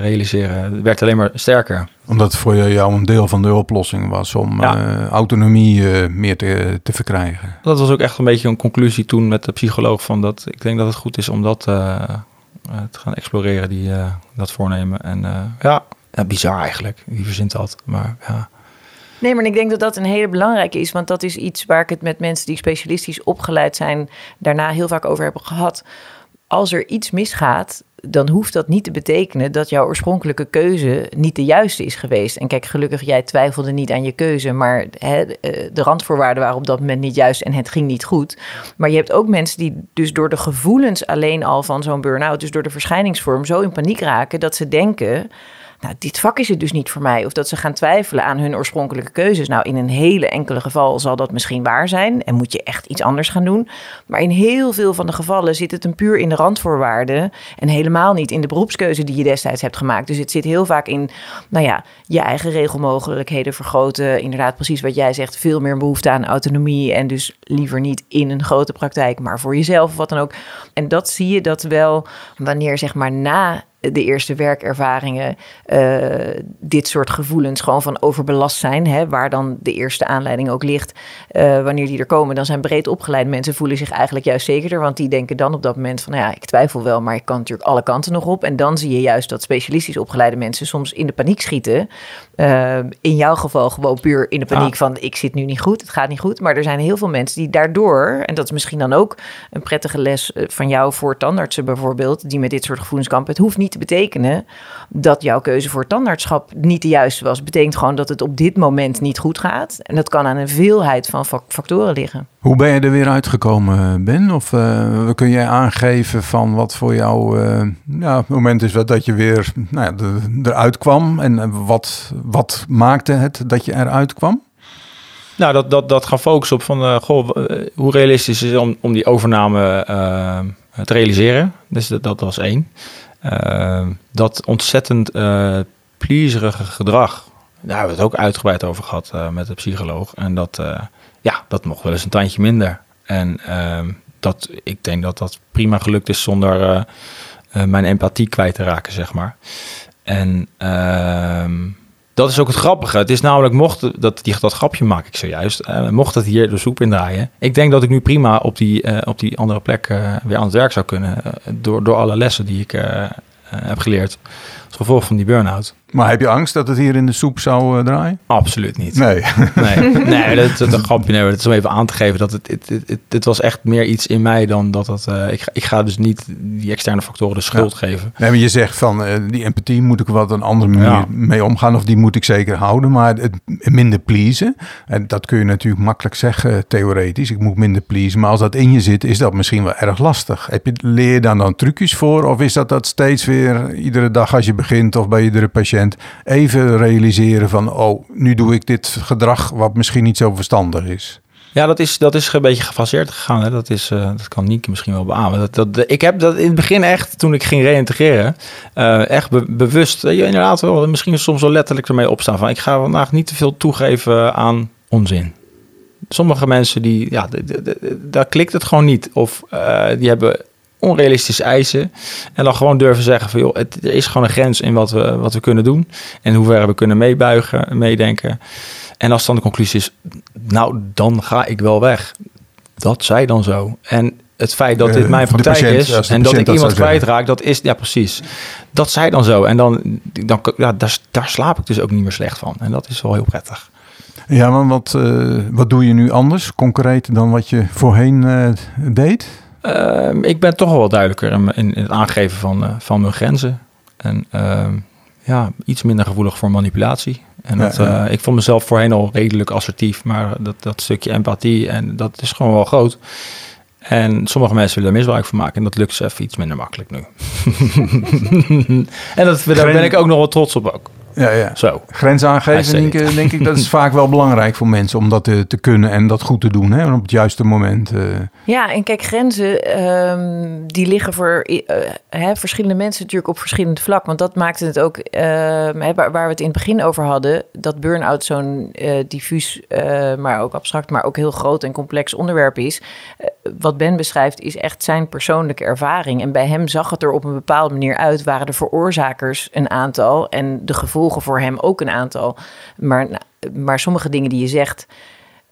realiseren. Het werd alleen maar sterker. Omdat het voor jou een deel van de oplossing was om ja. autonomie meer te, te verkrijgen. Dat was ook echt een beetje een conclusie toen met de psycholoog van dat ik denk dat het goed is om dat te gaan exploreren, die, dat voornemen. En ja, ja, bizar eigenlijk. Wie verzint dat? Maar ja. Nee, maar ik denk dat dat een hele belangrijke is. Want dat is iets waar ik het met mensen die specialistisch opgeleid zijn... daarna heel vaak over heb gehad. Als er iets misgaat, dan hoeft dat niet te betekenen dat jouw oorspronkelijke keuze niet de juiste is geweest. En kijk, gelukkig, jij twijfelde niet aan je keuze, maar hè, eh, de randvoorwaarden waren op dat moment niet juist en het ging niet goed. Maar je hebt ook mensen die dus door de gevoelens alleen al van zo'n burn-out, dus door de verschijningsvorm, zo in paniek raken dat ze denken nou, dit vak is het dus niet voor mij. Of dat ze gaan twijfelen aan hun oorspronkelijke keuzes. Nou, in een hele enkele geval zal dat misschien waar zijn en moet je echt iets anders gaan doen. Maar in heel veel van de gevallen zit het een puur in de randvoorwaarden en helemaal niet in de beroepskeuze die je destijds hebt gemaakt. Dus het zit heel vaak in, nou ja, je eigen regelmogelijkheden vergroten. Inderdaad, precies wat jij zegt, veel meer behoefte aan autonomie en dus liever niet in een grote praktijk, maar voor jezelf of wat dan ook. En dat zie je dat wel wanneer zeg maar na de eerste werkervaringen uh, dit soort gevoelens gewoon van overbelast zijn. Hè, waar dan de eerste aanleiding ook ligt. Uh, wanneer die er komen, dan zijn breed opgeleide mensen voelen zich eigenlijk juist zekerder. Want die denken dan op dat moment van, nou ja, ik twijfel wel, maar ik kan natuurlijk alle kanten nog op. En dan zie je juist dat specialistisch opgeleide mensen soms in de paniek schieten. Uh, in jouw geval gewoon puur in de paniek van, ik zit nu niet goed, het gaat niet goed. Maar er zijn heel veel mensen die daardoor, en dat is misschien dan ook een prettige les van jou voor tandartsen bijvoorbeeld, die met dit soort gevoelens kampen. Het hoeft niet te betekenen dat jouw keuze voor tandartschap niet de juiste was. Het betekent gewoon dat het op dit moment niet goed gaat. En dat kan aan een veelheid van factoren liggen. Hoe ben je er weer uitgekomen, Ben? Of uh, kun jij aangeven van wat voor jou uh, nou, het moment is dat je weer nou ja, eruit kwam? En wat, wat maakte het dat je eruit kwam? Nou, dat, dat, dat gaan focussen op van, uh, goh, hoe realistisch is het om, om die overname te realiseren. Dus dat, dat was één. Ehm, dat ontzettend uh, plezierige gedrag, daar hebben we het ook uitgebreid over gehad uh, met de psycholoog. En dat, uh, ja, dat mocht wel eens een tandje minder. En ehm, dat, ik denk dat dat prima gelukt is zonder mijn empathie kwijt te raken, zeg maar. En ehm, dat is ook het grappige. Het is namelijk, mocht dat, die, dat grapje maak ik zojuist, uh, mocht het hier de soep indraaien. Ik denk dat ik nu prima op die, uh, op die andere plek uh, weer aan het werk zou kunnen. door, door alle lessen die ik heb geleerd. Als gevolg van die burn-out. Maar heb je angst dat het hier in de soep zou uh, draaien? Absoluut niet. Nee. Nee, [LAUGHS] nee dat, dat, een grapje. Nee, het is om even aan te geven dat het, het, het, het, was echt meer iets in mij dan dat het... Uh, ik, ik ga dus niet die externe factoren de schuld ja. geven. Nee, maar je zegt van uh, die empathie moet ik wat een andere manier ja. mee omgaan. Of die moet ik zeker houden. Maar het minder pleasen. En dat kun je natuurlijk makkelijk zeggen theoretisch. Ik moet minder pleasen. Maar als dat in je zit is dat misschien wel erg lastig. Heb je, leer je daar dan trucjes voor? Of is dat dat steeds weer iedere dag als je begint of bij iedere patiënt even realiseren van, oh, nu doe ik dit gedrag wat misschien niet zo verstandig is. Ja, dat is, dat is een beetje gefaseerd gegaan. Hè? Dat, is, uh, dat kan Nienke misschien wel beamen. Dat, ik heb dat in het begin echt, toen ik ging reïntegreren, uh, echt be bewust, uh, inderdaad wel, misschien soms wel letterlijk ermee opstaan van, ik ga vandaag niet te veel toegeven aan onzin. Sommige mensen, die, ja, daar klikt het gewoon niet. Of die hebben onrealistische eisen. En dan gewoon durven zeggen van joh, het, er is gewoon een grens in wat we, wat we kunnen doen. En hoe ver we kunnen meebuigen, meedenken. En als dan de conclusie is, nou dan ga ik wel weg. Dat zij dan zo. En het feit dat dit mijn praktijk patiënt, is en dat ik dat iemand kwijtraak, dat is, ja precies. Dat zij dan zo. En dan, dan ja, daar, daar slaap ik dus ook niet meer slecht van. En dat is wel heel prettig. Ja, maar wat, uh, wat doe je nu anders, concreet, dan wat je voorheen uh, deed? Uh, ik ben toch wel duidelijker in, in het aangeven van, uh, van mijn grenzen. En uh, ja, iets minder gevoelig voor manipulatie. En dat, ja, ja. ik vond mezelf voorheen al redelijk assertief, maar dat, dat stukje empathie en dat is gewoon wel groot. En sommige mensen willen er misbruik van maken en dat lukt ze even iets minder makkelijk nu. [LAUGHS] en dat, daar ben ik ook nog wel trots op ook. Ja, ja. Zo. Grens aangeven, denk, ik, denk ik, dat is [LAUGHS] vaak wel belangrijk voor mensen om dat te, te kunnen en dat goed te doen, hè, op het juiste moment. Uh. Ja, en kijk, grenzen um, die liggen voor uh, hè, verschillende mensen natuurlijk op verschillend vlak. Want dat maakte het ook, uh, hè, waar, waar, we het in het begin over hadden, dat burn-out zo'n diffuus, maar ook abstract, maar ook heel groot en complex onderwerp is. wat Ben beschrijft is echt zijn persoonlijke ervaring. En bij hem zag het er op een bepaalde manier uit, waren de veroorzakers een aantal en de gevolgen voor hem ook een aantal. Maar, maar sommige dingen die je zegt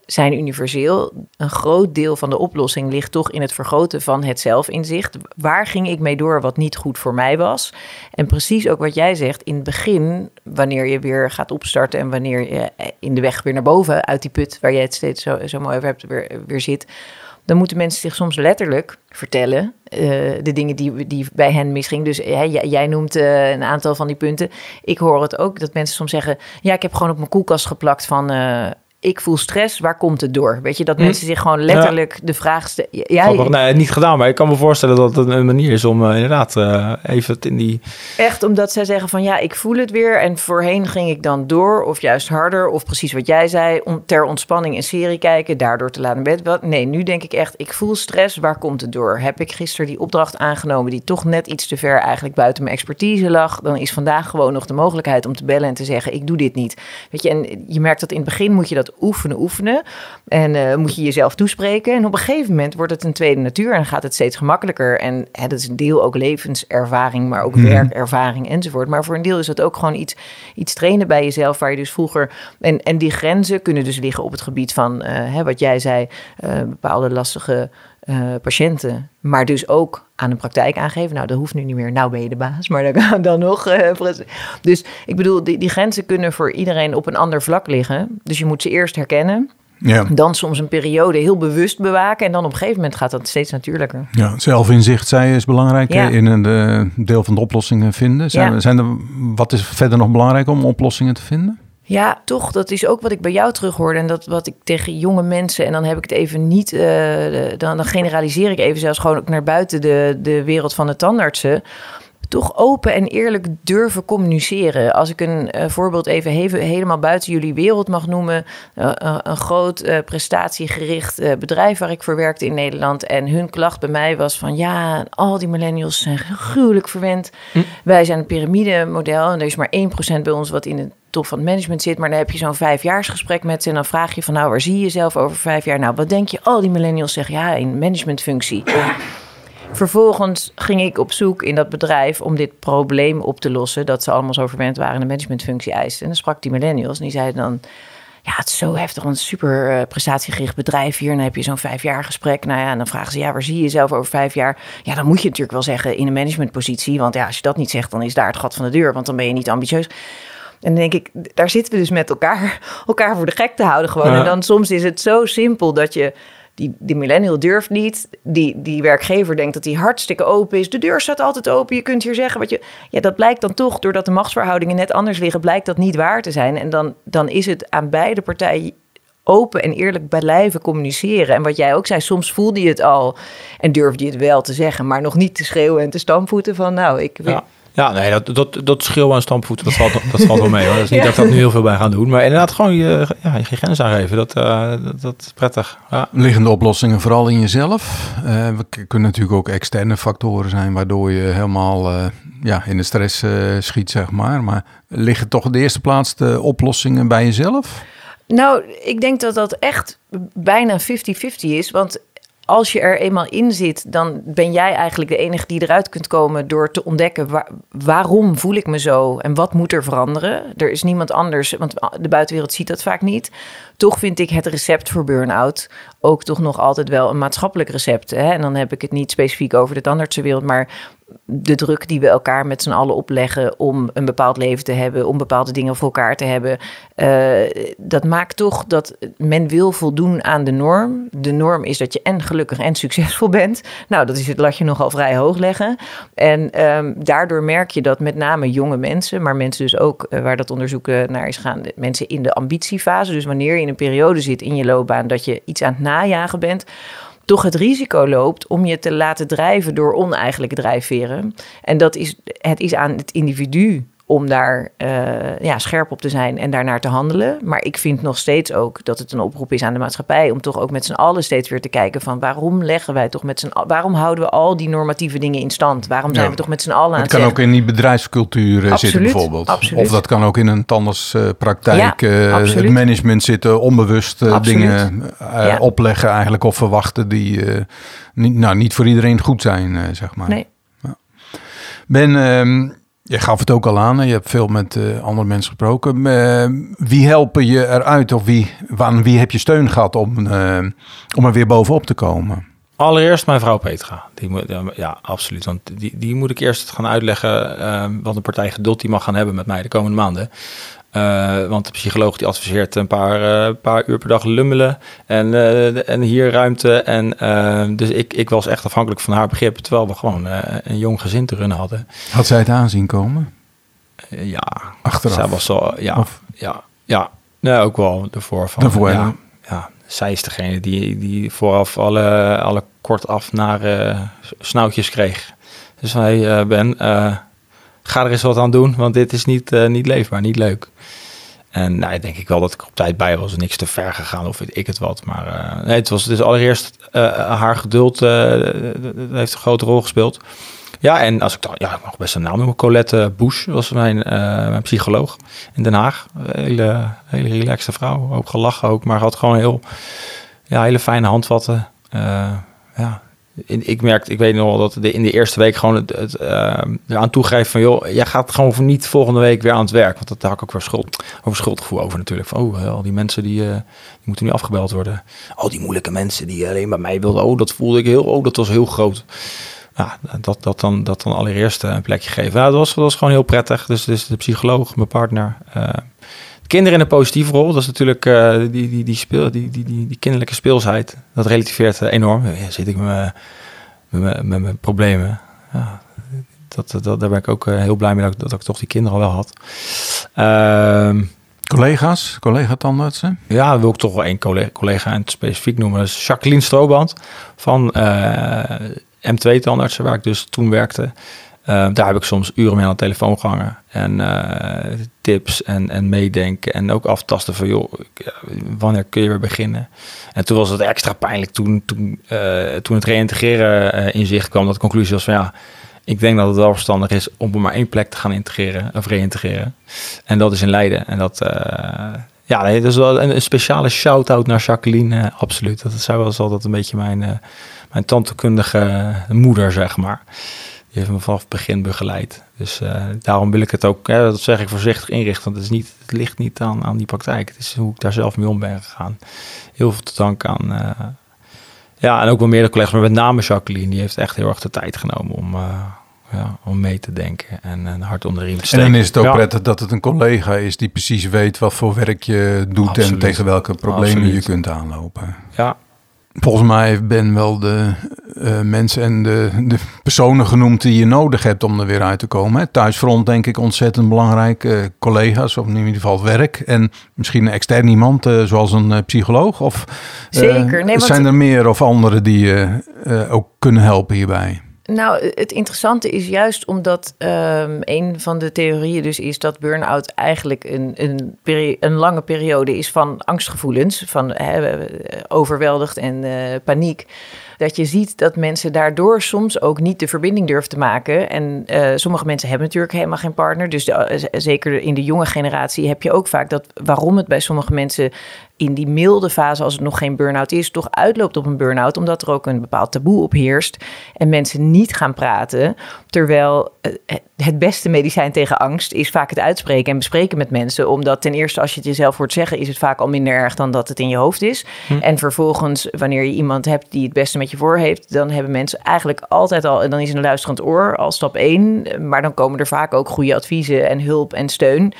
zijn universeel. Een groot deel van de oplossing ligt toch in het vergroten van het zelfinzicht. Waar ging ik mee door wat niet goed voor mij was? En precies ook wat jij zegt, in het begin, wanneer je weer gaat opstarten en wanneer je in de weg weer naar boven uit die put, waar jij het steeds zo, zo mooi over hebt, weer, weer zit dan moeten mensen zich soms letterlijk vertellen. Uh, de dingen die, die bij hen misging. Dus jij, noemt uh, een aantal van die punten. Ik hoor het ook dat mensen soms zeggen: Ja, ik heb gewoon op mijn koelkast geplakt van ik voel stress, waar komt het door? Weet je, dat hm. mensen zich gewoon letterlijk ja. de vraag stellen. Ja, nee, niet gedaan, maar ik kan me voorstellen dat het een manier is om uh, inderdaad uh, even in die... Echt omdat zij zeggen van ja, ik voel het weer en voorheen ging ik dan door of juist harder of precies wat jij zei, om ter ontspanning een serie kijken, daardoor te laten bed. Nee, nu denk ik echt, ik voel stress, waar komt het door? Heb ik gisteren die opdracht aangenomen die toch net iets te ver eigenlijk buiten mijn expertise lag? Dan is vandaag gewoon nog de mogelijkheid om te bellen en te zeggen, ik doe dit niet. Weet je, en je merkt dat in het begin moet je dat oefenen, oefenen. En uh, moet je jezelf toespreken. En op een gegeven moment wordt het een tweede natuur en gaat het steeds gemakkelijker. En hè, dat is een deel ook levenservaring, maar ook Mhm. werkervaring enzovoort. Maar voor een deel is het ook gewoon iets, iets trainen bij jezelf, waar je dus vroeger. En, en die grenzen kunnen dus liggen op het gebied van uh, hè, wat jij zei, uh, bepaalde lastige. Uh, patiënten, maar dus ook aan een praktijk aangeven. Nou, dat hoeft nu niet meer. Nou ben je de baas, maar dan [LAUGHS] dan nog. Uh, dus ik bedoel, die, die grenzen kunnen voor iedereen op een ander vlak liggen. Dus je moet ze eerst herkennen. Ja. Dan soms een periode heel bewust bewaken. En dan op een gegeven moment gaat dat steeds natuurlijker. Ja, zelfinzicht, zei je, is belangrijk ja. in een uh, deel van de oplossingen vinden. Zijn, ja. zijn er, wat is verder nog belangrijk om oplossingen te vinden? Ja, toch. Dat is ook wat ik bij jou terughoorde. En dat wat ik tegen jonge mensen. En dan heb ik het even niet. Uh, dan, dan generaliseer ik even zelfs gewoon ook naar buiten de, de wereld van de tandartsen toch open en eerlijk durven communiceren. Als ik een uh, voorbeeld even he helemaal buiten jullie wereld mag noemen. Uh, uh, een groot prestatiegericht bedrijf waar ik voor werkte in Nederland. En hun klacht bij mij was van ja, al die millennials zijn gruwelijk verwend. Hm. Wij zijn een piramidemodel en er is maar 1% bij ons wat in het top van het management zit. Maar dan heb je zo'n vijfjaarsgesprek met ze. En dan vraag je van nou, waar zie je jezelf over vijf jaar? Nou, wat denk je? Al die millennials zeggen ja, in managementfunctie. [CLEARS THROAT] Vervolgens ging ik op zoek in dat bedrijf om dit probleem op te lossen. Dat ze allemaal zo verwend waren en een managementfunctie eisten. En dan sprak die millennials en die zeiden dan... Ja, het is zo heftig, een super uh, prestatiegericht bedrijf hier. En dan heb je zo'n vijf jaar gesprek. Nou ja, en dan vragen ze, ja, waar zie je jezelf over vijf jaar? Ja, dan moet je natuurlijk wel zeggen in een managementpositie. Want ja, als je dat niet zegt, dan is daar het gat van de deur. Want dan ben je niet ambitieus. En dan denk ik, daar zitten we dus met elkaar, [LAUGHS] elkaar voor de gek te houden gewoon. En dan soms is het zo simpel dat je die, die millennial durft niet. Die, die werkgever denkt dat hij hartstikke open is. De deur staat altijd open. Je kunt hier zeggen wat je. Ja, dat blijkt dan toch, doordat de machtsverhoudingen net anders liggen, blijkt dat niet waar te zijn. En dan, dan is het aan beide partijen open en eerlijk blijven communiceren. En wat jij ook zei, soms voelde je het al en durfde je het wel te zeggen, maar nog niet te schreeuwen en te stampvoeten van nou, ik wil. Ja, nee, dat, dat, dat schil aan stampvoeten, dat valt, dat valt wel mee hoor. Dat is niet [LAUGHS] dat ik dat nu heel veel bij ga doen. Maar inderdaad gewoon je, ja, je grens aangeven, dat, uh, dat, dat, is prettig. Ja. Liggende oplossingen vooral in jezelf. Uh, we kunnen natuurlijk ook externe factoren zijn waardoor je helemaal uh, ja, in de stress schiet, zeg maar. Maar liggen toch de eerste plaats de oplossingen bij jezelf? Nou, ik denk dat dat echt bijna 50-50 is. Want als je er eenmaal in zit, dan ben jij eigenlijk de enige die eruit kunt komen door te ontdekken waarom voel ik me zo en wat moet er veranderen. Er is niemand anders, want de buitenwereld ziet dat vaak niet. Toch vind ik het recept voor burn-out ook toch nog altijd wel een maatschappelijk recept. Hè? En dan heb ik het niet specifiek over de tandartsenwereld, maar de druk die we elkaar met z'n allen opleggen om een bepaald leven te hebben, om bepaalde dingen voor elkaar te hebben, uh, dat maakt toch dat men wil voldoen aan de norm. De norm is dat je en gelukkig en succesvol bent. Nou, dat is het latje nogal vrij hoog leggen. En um, daardoor merk je dat met name jonge mensen, maar mensen dus ook uh, waar dat onderzoek naar is gaan, mensen in de ambitiefase, dus wanneer je in een periode zit in je loopbaan dat je iets aan het najagen bent toch het risico loopt om je te laten drijven door oneigenlijke drijfveren. En dat is, het is aan het individu om daar uh, ja, scherp op te zijn en daarnaar te handelen. Maar ik vind nog steeds ook dat het een oproep is aan de maatschappij om toch ook met z'n allen steeds weer te kijken van waarom leggen wij toch met z'n waarom houden we al die normatieve dingen in stand? Waarom zijn we toch met z'n allen aan het kan ook in die bedrijfscultuur absoluut, zitten bijvoorbeeld. Absoluut. Of dat kan ook in een tandartspraktijk, ja, uh, het management zitten, onbewust uh, dingen ja. opleggen eigenlijk of verwachten die niet, nou, niet voor iedereen goed zijn, zeg maar. Nee. Ben, ehm, je gaf het ook al aan, je hebt veel met uh, andere mensen gesproken. Uh, wie helpen je eruit of wie, aan wie heb je steun gehad om, uh, om er weer bovenop te komen? Allereerst mijn vrouw Petra. Die moet, ja, absoluut. Want die, die moet ik eerst gaan uitleggen wat een partij geduld die mag gaan hebben met mij de komende maanden. Uh, want de psycholoog die adviseert een paar, uh, paar uur per dag lummelen en, uh, en hier ruimte. En dus ik, ik was echt afhankelijk van haar begrip, terwijl we gewoon een jong gezin te runnen hadden. Had zij het aanzien komen? ja, achteraf. Zij was zo, ja, of? ja, ja, nee, ook wel ervoor. Van, Daarvoor, ja, ja, zij is degene die, die vooraf alle, alle kortaf naar snoutjes kreeg. Dus hij Ben, ga er eens wat aan doen, want dit is niet, niet leefbaar, niet leuk. En nou, denk ik wel dat ik op tijd bij was. Niks te ver gegaan of weet ik het wat. Maar uh, nee, het was dus allereerst uh, haar geduld uh, heeft een grote rol gespeeld. Ja, en als ik dan, ja, ik mag best een naam noemen. Colette Bush was mijn, mijn psycholoog in Den Haag. Hele, hele relaxte vrouw. Ook gelachen ook, maar had gewoon heel, ja, hele fijne handvatten. ja, ik merkte, ik weet nog wel dat in de eerste week gewoon het, het uh, eraan toegeven van joh, jij gaat gewoon voor niet volgende week weer aan het werk. Want dat had ik ook weer schuld, over schuldgevoel over natuurlijk. Van oh, al die mensen die, uh, moeten nu afgebeld worden. Al die moeilijke mensen die alleen bij mij wilden. Oh, dat voelde ik heel, oh, dat was heel groot. Dat, dat, dan, dat dan allereerst een plekje geven. Dat was, dat was gewoon heel prettig. Dus, dus de psycholoog, mijn partner. Uh, kinderen in een positieve rol. Dat is natuurlijk uh, die, die, die, speel, die, die, die, die kinderlijke speelsheid. Dat relativeert uh, enorm. Ja, zit ik met mijn, met problemen. Ja, dat, dat, daar ben ik ook uh, heel blij mee dat, dat ik toch die kinderen al wel had. Ehm, Collega's, collega-tandartsen? Ja, wil ik toch wel één collega, collega en specifiek noemen. Dat is Jacqueline Strooband van M2-tandartsen, waar ik dus toen werkte. Uh, daar heb ik soms uren mee aan de telefoon gehangen. En uh, tips en, en meedenken. En ook aftasten van, joh, wanneer kun je weer beginnen? En toen was het extra pijnlijk toen, toen, toen het reïntegreren in zicht kwam. Dat de conclusie was van, ja, ik denk dat het wel verstandig is om op maar één plek te gaan integreren of reïntegreren. En dat is in Leiden. En dat, Ja, dat is wel een, speciale shout-out naar Jacqueline, eh, absoluut. Dat zij was altijd een beetje mijn, mijn tantekundige moeder, zeg maar. Die heeft me vanaf het begin begeleid. Dus uh, daarom wil ik het ook, dat zeg ik voorzichtig inrichten. Want het, is niet, het ligt niet aan, aan die praktijk. Het is hoe ik daar zelf mee om ben gegaan. Heel veel te danken aan, ja, en ook wel meerdere collega's. Maar met name Jacqueline, die heeft echt heel erg de tijd genomen om ja, om mee te denken en een hart onder de riem te steken. En dan is het ook prettig dat het een collega is die precies weet wat voor werk je doet en tegen welke problemen je kunt aanlopen. Ja. Volgens mij heeft Ben wel de uh, mensen en de, de personen genoemd die je nodig hebt om er weer uit te komen. Hè. Thuisfront denk ik ontzettend belangrijk. Uh, collega's of in ieder geval werk. En misschien een extern iemand uh, zoals een psycholoog. Of, Zeker. Nee, zijn er meer of andere die je ook kunnen helpen hierbij? Nou, het interessante is juist omdat um, een van de theorieën dus is dat burn-out eigenlijk een, een, een, lange periode is van angstgevoelens, van overweldigd en uh, paniek. Dat je ziet dat mensen daardoor soms ook niet de verbinding durven te maken. En uh, sommige mensen hebben natuurlijk helemaal geen partner. Dus de, zeker in de jonge generatie heb je ook vaak dat waarom het bij sommige mensen in die milde fase, als het nog geen burn-out is, toch uitloopt op een burn-out, omdat er ook een bepaald taboe op heerst en mensen niet gaan praten. Terwijl eh, het beste medicijn tegen angst is vaak het uitspreken en bespreken met mensen. Omdat ten eerste, als je het jezelf hoort zeggen, is het vaak al minder erg dan dat het in je hoofd is. Hm. En vervolgens, wanneer je iemand hebt die het beste met je voor heeft, dan hebben mensen eigenlijk altijd al, en dan is een luisterend oor al stap één. Maar dan komen er vaak ook goede adviezen en hulp en steun.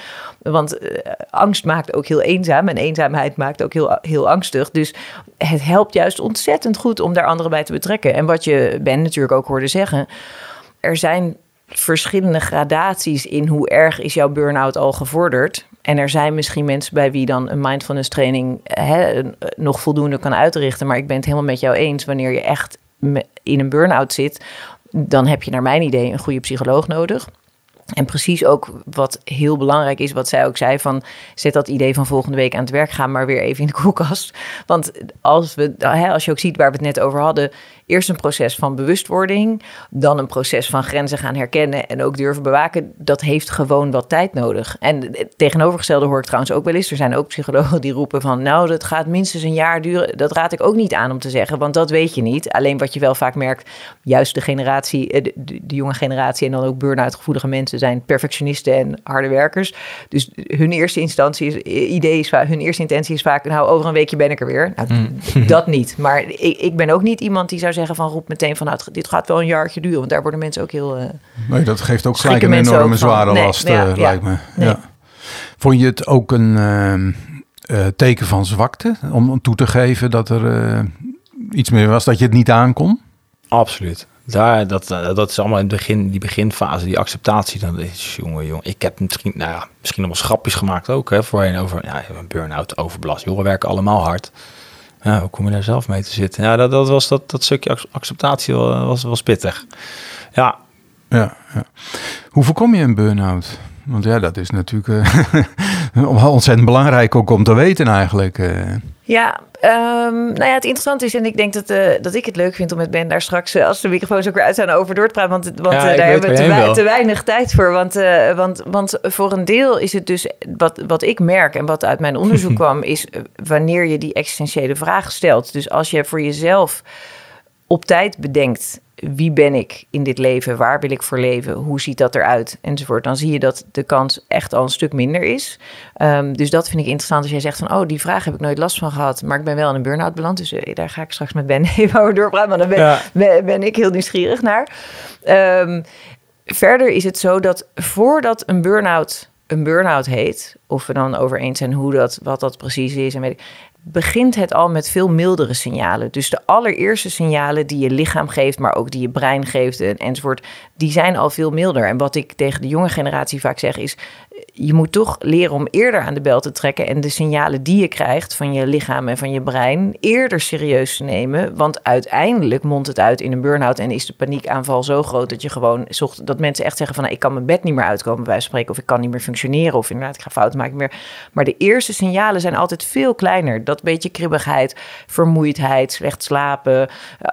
Want uh, angst maakt ook heel eenzaam en eenzaamheid maakt ook heel, heel angstig. Dus het helpt juist ontzettend goed om daar anderen bij te betrekken. En wat je Ben natuurlijk ook hoorde zeggen, er zijn verschillende gradaties in hoe erg is jouw burn-out al gevorderd. En er zijn misschien mensen bij wie dan een mindfulness training hè, nog voldoende kan uitrichten. Maar ik ben het helemaal met jou eens. Wanneer je echt in een burn-out zit, dan heb je naar mijn idee een goede psycholoog nodig. En precies ook wat heel belangrijk is, wat zij ook zei: van zet dat idee van volgende week aan het werk gaan, maar weer even in de koelkast. Want als, we, als je ook ziet waar we het net over hadden, eerst een proces van bewustwording, dan een proces van grenzen gaan herkennen en ook durven bewaken. Dat heeft gewoon wat tijd nodig. En het tegenovergestelde hoor ik trouwens ook wel eens. Er zijn ook psychologen die roepen van, nou, dat gaat minstens een jaar duren. Dat raad ik ook niet aan om te zeggen, want dat weet je niet. Alleen wat je wel vaak merkt, juist de generatie, eh, de, de, jonge generatie en dan ook burn-out gevoelige mensen zijn perfectionisten en harde werkers. Dus hun eerste instantie is, idee is hun eerste intentie is vaak, nou, over een weekje ben ik er weer. Nou, mm. dat niet. Maar ik, ik ben ook niet iemand die zou zeggen van roep meteen van nou, dit gaat wel een jaartje duren. Want daar worden mensen ook heel. Uh, nee, dat geeft ook gelijk een enorme zware last, uh, lijkt me. Ja. Vond je het ook een uh, teken van zwakte om toe te geven dat er iets meer was dat je het niet aankon? Absoluut. Daar, dat, dat is allemaal in het begin, die beginfase, die acceptatie. Dan is, jongen, jongen, ik heb misschien, nou ja, misschien allemaal grapjes gemaakt ook, hè, voorheen over ja, burn-out, overbelast. Jongen werken allemaal hard. Ja, hoe kom je daar zelf mee te zitten? Ja, dat, dat, was, dat, dat stukje acceptatie was, was pittig. Ja. Ja, ja. Hoe voorkom je een burn-out? Want ja, dat is natuurlijk uh, [LAUGHS] ontzettend belangrijk ook om te weten eigenlijk. Uh. Ja, um, nou ja, het interessante is, en ik denk dat, uh, dat ik het leuk vind om met Ben daar straks, als de microfoons ook weer uit zijn, over door te praten. Want, want ja, daar hebben we te, te, weinig tijd voor. Want, want, want voor een deel is het dus, wat, wat ik merk en wat uit mijn onderzoek [LAUGHS] kwam, is wanneer je die existentiële vraag stelt. Dus als je voor jezelf op tijd bedenkt wie ben ik in dit leven? Waar wil ik voor leven? Hoe ziet dat eruit? Enzovoort. Dan zie je dat de kans echt al een stuk minder is. Um, dus dat vind ik interessant als jij zegt van... oh, die vraag heb ik nooit last van gehad... maar ik ben wel in een burn-out beland. Dus uh, daar ga ik straks met Ben [LAUGHS] even over doorpraten. Maar dan ben, ja. ben, ben, ik heel nieuwsgierig naar. Um, verder is het zo dat voordat een burn-out een burn-out heet... of we dan over eens zijn hoe dat, wat dat precies is... en weet ik, begint het al met veel mildere signalen. Dus de allereerste signalen die je lichaam geeft, maar ook die je brein geeft en, enzovoort, die zijn al veel milder. En wat ik tegen de jonge generatie vaak zeg is, je moet toch leren om eerder aan de bel te trekken en de signalen die je krijgt van je lichaam en van je brein eerder serieus te nemen. Want uiteindelijk mondt het uit in een burn-out en is de paniekaanval zo groot dat je gewoon zocht dat mensen echt zeggen van nou, ik kan mijn bed niet meer uitkomen bij spreken of ik kan niet meer functioneren of inderdaad ik ga fouten maken meer. Maar de eerste signalen zijn altijd veel kleiner. Dat beetje kribbigheid, vermoeidheid, slecht slapen,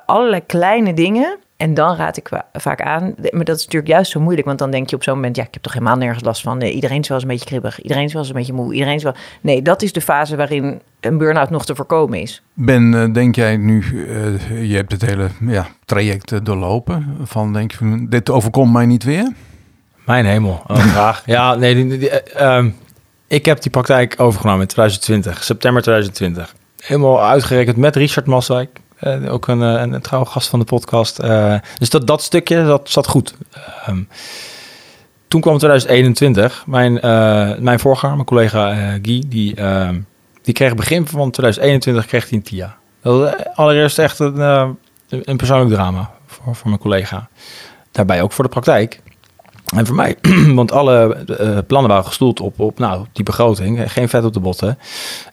allerlei kleine dingen en dan raad ik vaak aan, maar dat is natuurlijk juist zo moeilijk, want dan denk je op zo'n moment, ja, ik heb toch helemaal nergens last van. Nee, iedereen is wel eens een beetje kribbig, iedereen is wel eens een beetje moe, iedereen is wel. Nee, dat is de fase waarin een burn-out nog te voorkomen is. Ben, eh, denk jij nu, uh, je hebt het hele ja, traject doorlopen, van denk je, dit overkomt mij niet weer? Mijn hemel, oh, [LAUGHS] graag. ja, nee, die, ehm, ik heb die praktijk overgenomen in 2020, september 2020. Helemaal uitgerekend met Richard Maswijk. Uh, ook een, een, een trouwe gast van de podcast. Uh, dus dat, dat stukje, dat zat goed. Um, toen kwam 2021. Mijn, mijn voorganger, mijn collega Guy, die, ehm, die kreeg begin van 2021 kreeg hij een TIA. Dat was allereerst echt een, een persoonlijk drama voor, voor mijn collega. Daarbij ook voor de praktijk. En voor mij, [CLEARS THROAT] want alle uh, plannen waren gestoeld op, op nou, die begroting, geen vet op de botten.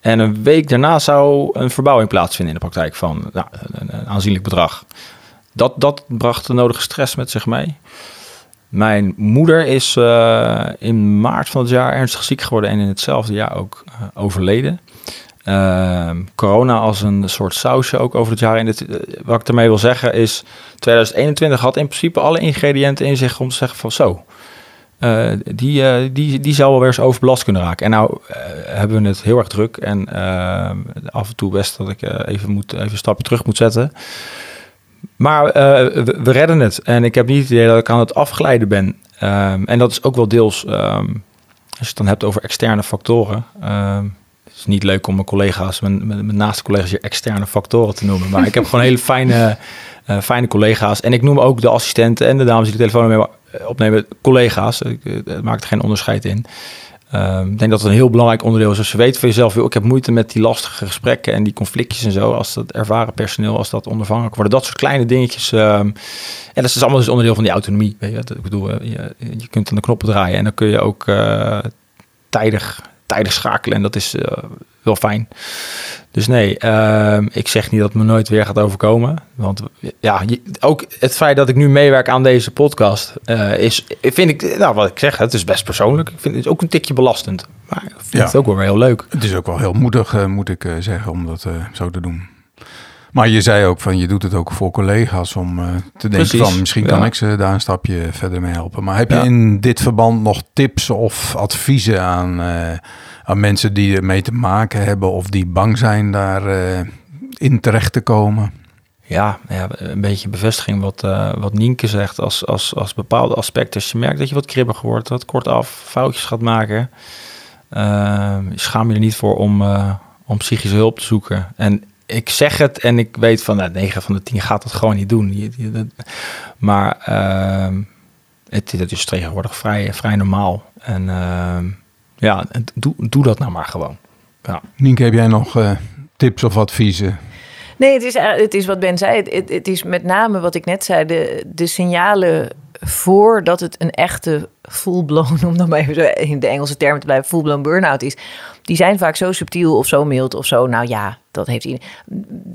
En een week daarna zou een verbouwing plaatsvinden in de praktijk van nou, een, aanzienlijk bedrag. Dat, dat bracht de nodige stress met zich mee. Mijn moeder is uh, in maart van het jaar ernstig ziek geworden en in hetzelfde jaar ook uh, overleden. Uh, corona als een soort sausje ook over het jaar. En dit, wat ik ermee wil zeggen is, 2021 had in principe alle ingrediënten in zich om te zeggen van zo, uh, die, uh, die, die zou wel weer eens overbelast kunnen raken. En nou hebben we het heel erg druk en af en toe best dat ik even, moet, even een stapje terug moet zetten. Maar we, we, redden het en ik heb niet het idee dat ik aan het afglijden ben. Um, en dat is ook wel deels, als je het dan hebt over externe factoren. Is niet leuk om mijn collega's, mijn, mijn, mijn naaste collega's, je externe factoren te noemen. Maar ik heb gewoon hele fijne, [LAUGHS] fijne collega's. En ik noem ook de assistenten en de dames die de telefoon mee opnemen, collega's. Ik maak er geen onderscheid in. Um, ik denk dat het een heel belangrijk onderdeel is. Als je weet van jezelf, ik heb moeite met die lastige gesprekken en die conflictjes en zo. Als dat ervaren personeel, als dat ondervangen worden. Dat soort kleine dingetjes. Um, en dat is allemaal dus onderdeel van die autonomie. Weet je? Ik bedoel, je, je kunt aan de knoppen draaien en dan kun je ook uh, tijdig, tijdig schakelen. En dat is uh, wel fijn. Dus nee, uh, ik zeg niet dat het me nooit weer gaat overkomen. Want ja, ook het feit dat ik nu meewerk aan deze podcast uh, is, vind ik, nou wat ik zeg, het is best persoonlijk. Ik vind het ook een tikje belastend. Maar ik vind ja. het ook wel weer heel leuk. Het is ook wel heel moedig, uh, moet ik zeggen, om dat zo te doen. Maar je zei ook van je doet het ook voor collega's om uh, te denken Precies, van misschien kan ik ze daar een stapje verder mee helpen. Maar heb je in dit verband nog tips of adviezen aan, uh, aan mensen die ermee te maken hebben of die bang zijn daar uh, in terecht te komen? Ja, ja, een beetje bevestiging wat, wat Nienke zegt als, als, als bepaalde aspecten. Als je merkt dat je wat kribbiger wordt, wat kortaf foutjes gaat maken, schaam je er niet voor om, om psychische hulp te zoeken. En ik zeg het en ik weet van nou, 9 van de 10 gaat het gewoon niet doen. Maar uh, het, is tegenwoordig vrij, vrij normaal. En uh, ja, doe, doe dat nou maar gewoon. Ja. Nienke, heb jij nog uh, tips of adviezen? Nee, het is, het is wat Ben zei. Het, het, is met name wat ik net zei, de, de signalen voordat het een echte full-blown, [LAUGHS] om dan maar even in de Engelse termen te blijven, full-blown burn-out is. Die zijn vaak zo subtiel of zo mild of zo. Nou ja, dat heeft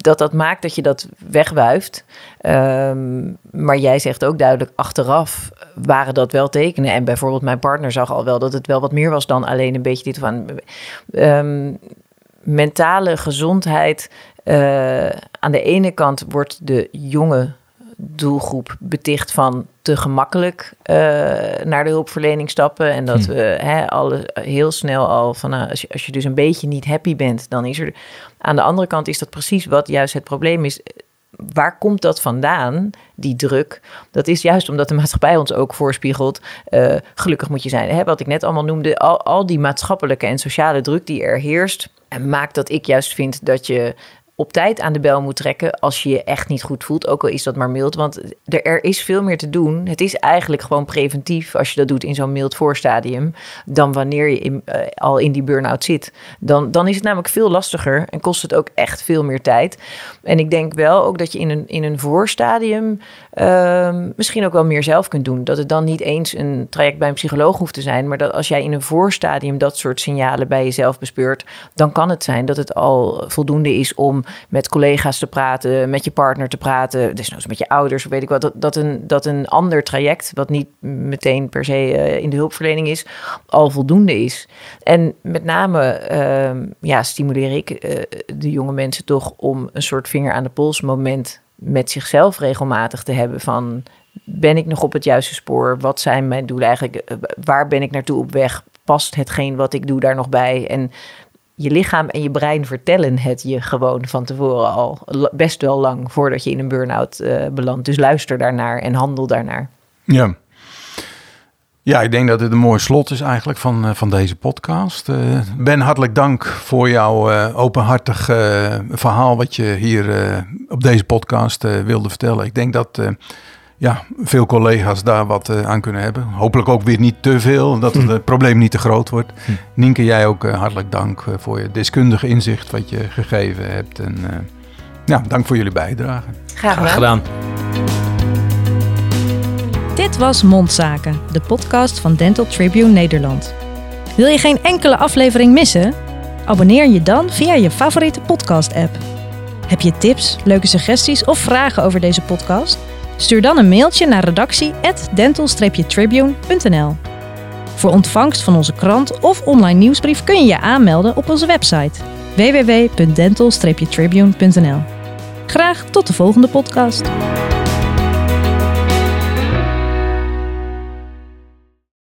dat dat maakt dat je dat wegwuift. Um, maar jij zegt ook duidelijk achteraf waren dat wel tekenen. En bijvoorbeeld mijn partner zag al wel dat het wel wat meer was dan alleen een beetje dit van um, mentale gezondheid. Uh, aan de ene kant wordt de jonge doelgroep beticht van te gemakkelijk uh, naar de hulpverlening stappen. En dat hm. we hè, alle, heel snel al van uh, als, je, als je dus een beetje niet happy bent, dan is er. Aan de andere kant is dat precies wat juist het probleem is. Waar komt dat vandaan, die druk? Dat is juist omdat de maatschappij ons ook voorspiegelt. Uh, gelukkig moet je zijn. Hè, wat ik net allemaal noemde, al, al die maatschappelijke en sociale druk die er heerst. En maakt dat ik juist vind dat je op tijd aan de bel moet trekken als je je echt niet goed voelt. Ook al is dat maar mild, want er, is veel meer te doen. Het is eigenlijk gewoon preventief als je dat doet in zo'n mild voorstadium... dan wanneer je in, uh, al in die burn-out zit. Dan, dan is het namelijk veel lastiger en kost het ook echt veel meer tijd. En ik denk wel ook dat je in een, in een voorstadium uh, misschien ook wel meer zelf kunt doen. Dat het dan niet eens een traject bij een psycholoog hoeft te zijn... maar dat als jij in een voorstadium dat soort signalen bij jezelf bespeurt... dan kan het zijn dat het al voldoende is om met collega's te praten, met je partner te praten, nou met je ouders, weet ik wat, dat, dat, een, dat een ander traject, wat niet meteen per se uh, in de hulpverlening is, al voldoende is. En met name uh, ja, stimuleer ik uh, de jonge mensen toch om een soort vinger aan de pols moment met zichzelf regelmatig te hebben van ben ik nog op het juiste spoor? Wat zijn mijn doelen eigenlijk? Eh, Waar ben ik naartoe op weg? Past hetgeen wat ik doe daar nog bij? En je lichaam en je brein vertellen het je gewoon van tevoren al best wel lang voordat je in een burn-out eh, belandt. Dus luister daarnaar en handel daarnaar. Ja. Ja, ik denk dat dit een mooi slot is eigenlijk van, eh, van deze podcast. Eh, ben, hartelijk dank voor jouw eh, openhartig verhaal wat je hier eh, op deze podcast eh, wilde vertellen. Ik denk dat eh, ja, veel collega's daar wat aan kunnen hebben. Hopelijk ook weer niet te veel, dat [LAUGHS] het, het probleem niet te groot wordt. Nienke, jij ook hartelijk dank voor je deskundige inzicht wat je gegeven hebt. En eh, ja, dank voor jullie bijdrage. Graag gedaan. Dit was Mondzaken, de podcast van Dental Tribune Nederland. Wil je geen enkele aflevering missen? Abonneer je dan via je favoriete podcast-app. Heb je tips, leuke suggesties of vragen over deze podcast? Stuur dan een mailtje naar redactie@dental-tribune.nl. Voor ontvangst van onze krant of online nieuwsbrief kun je je aanmelden op onze website www.dental-tribune.nl. Graag tot de volgende podcast.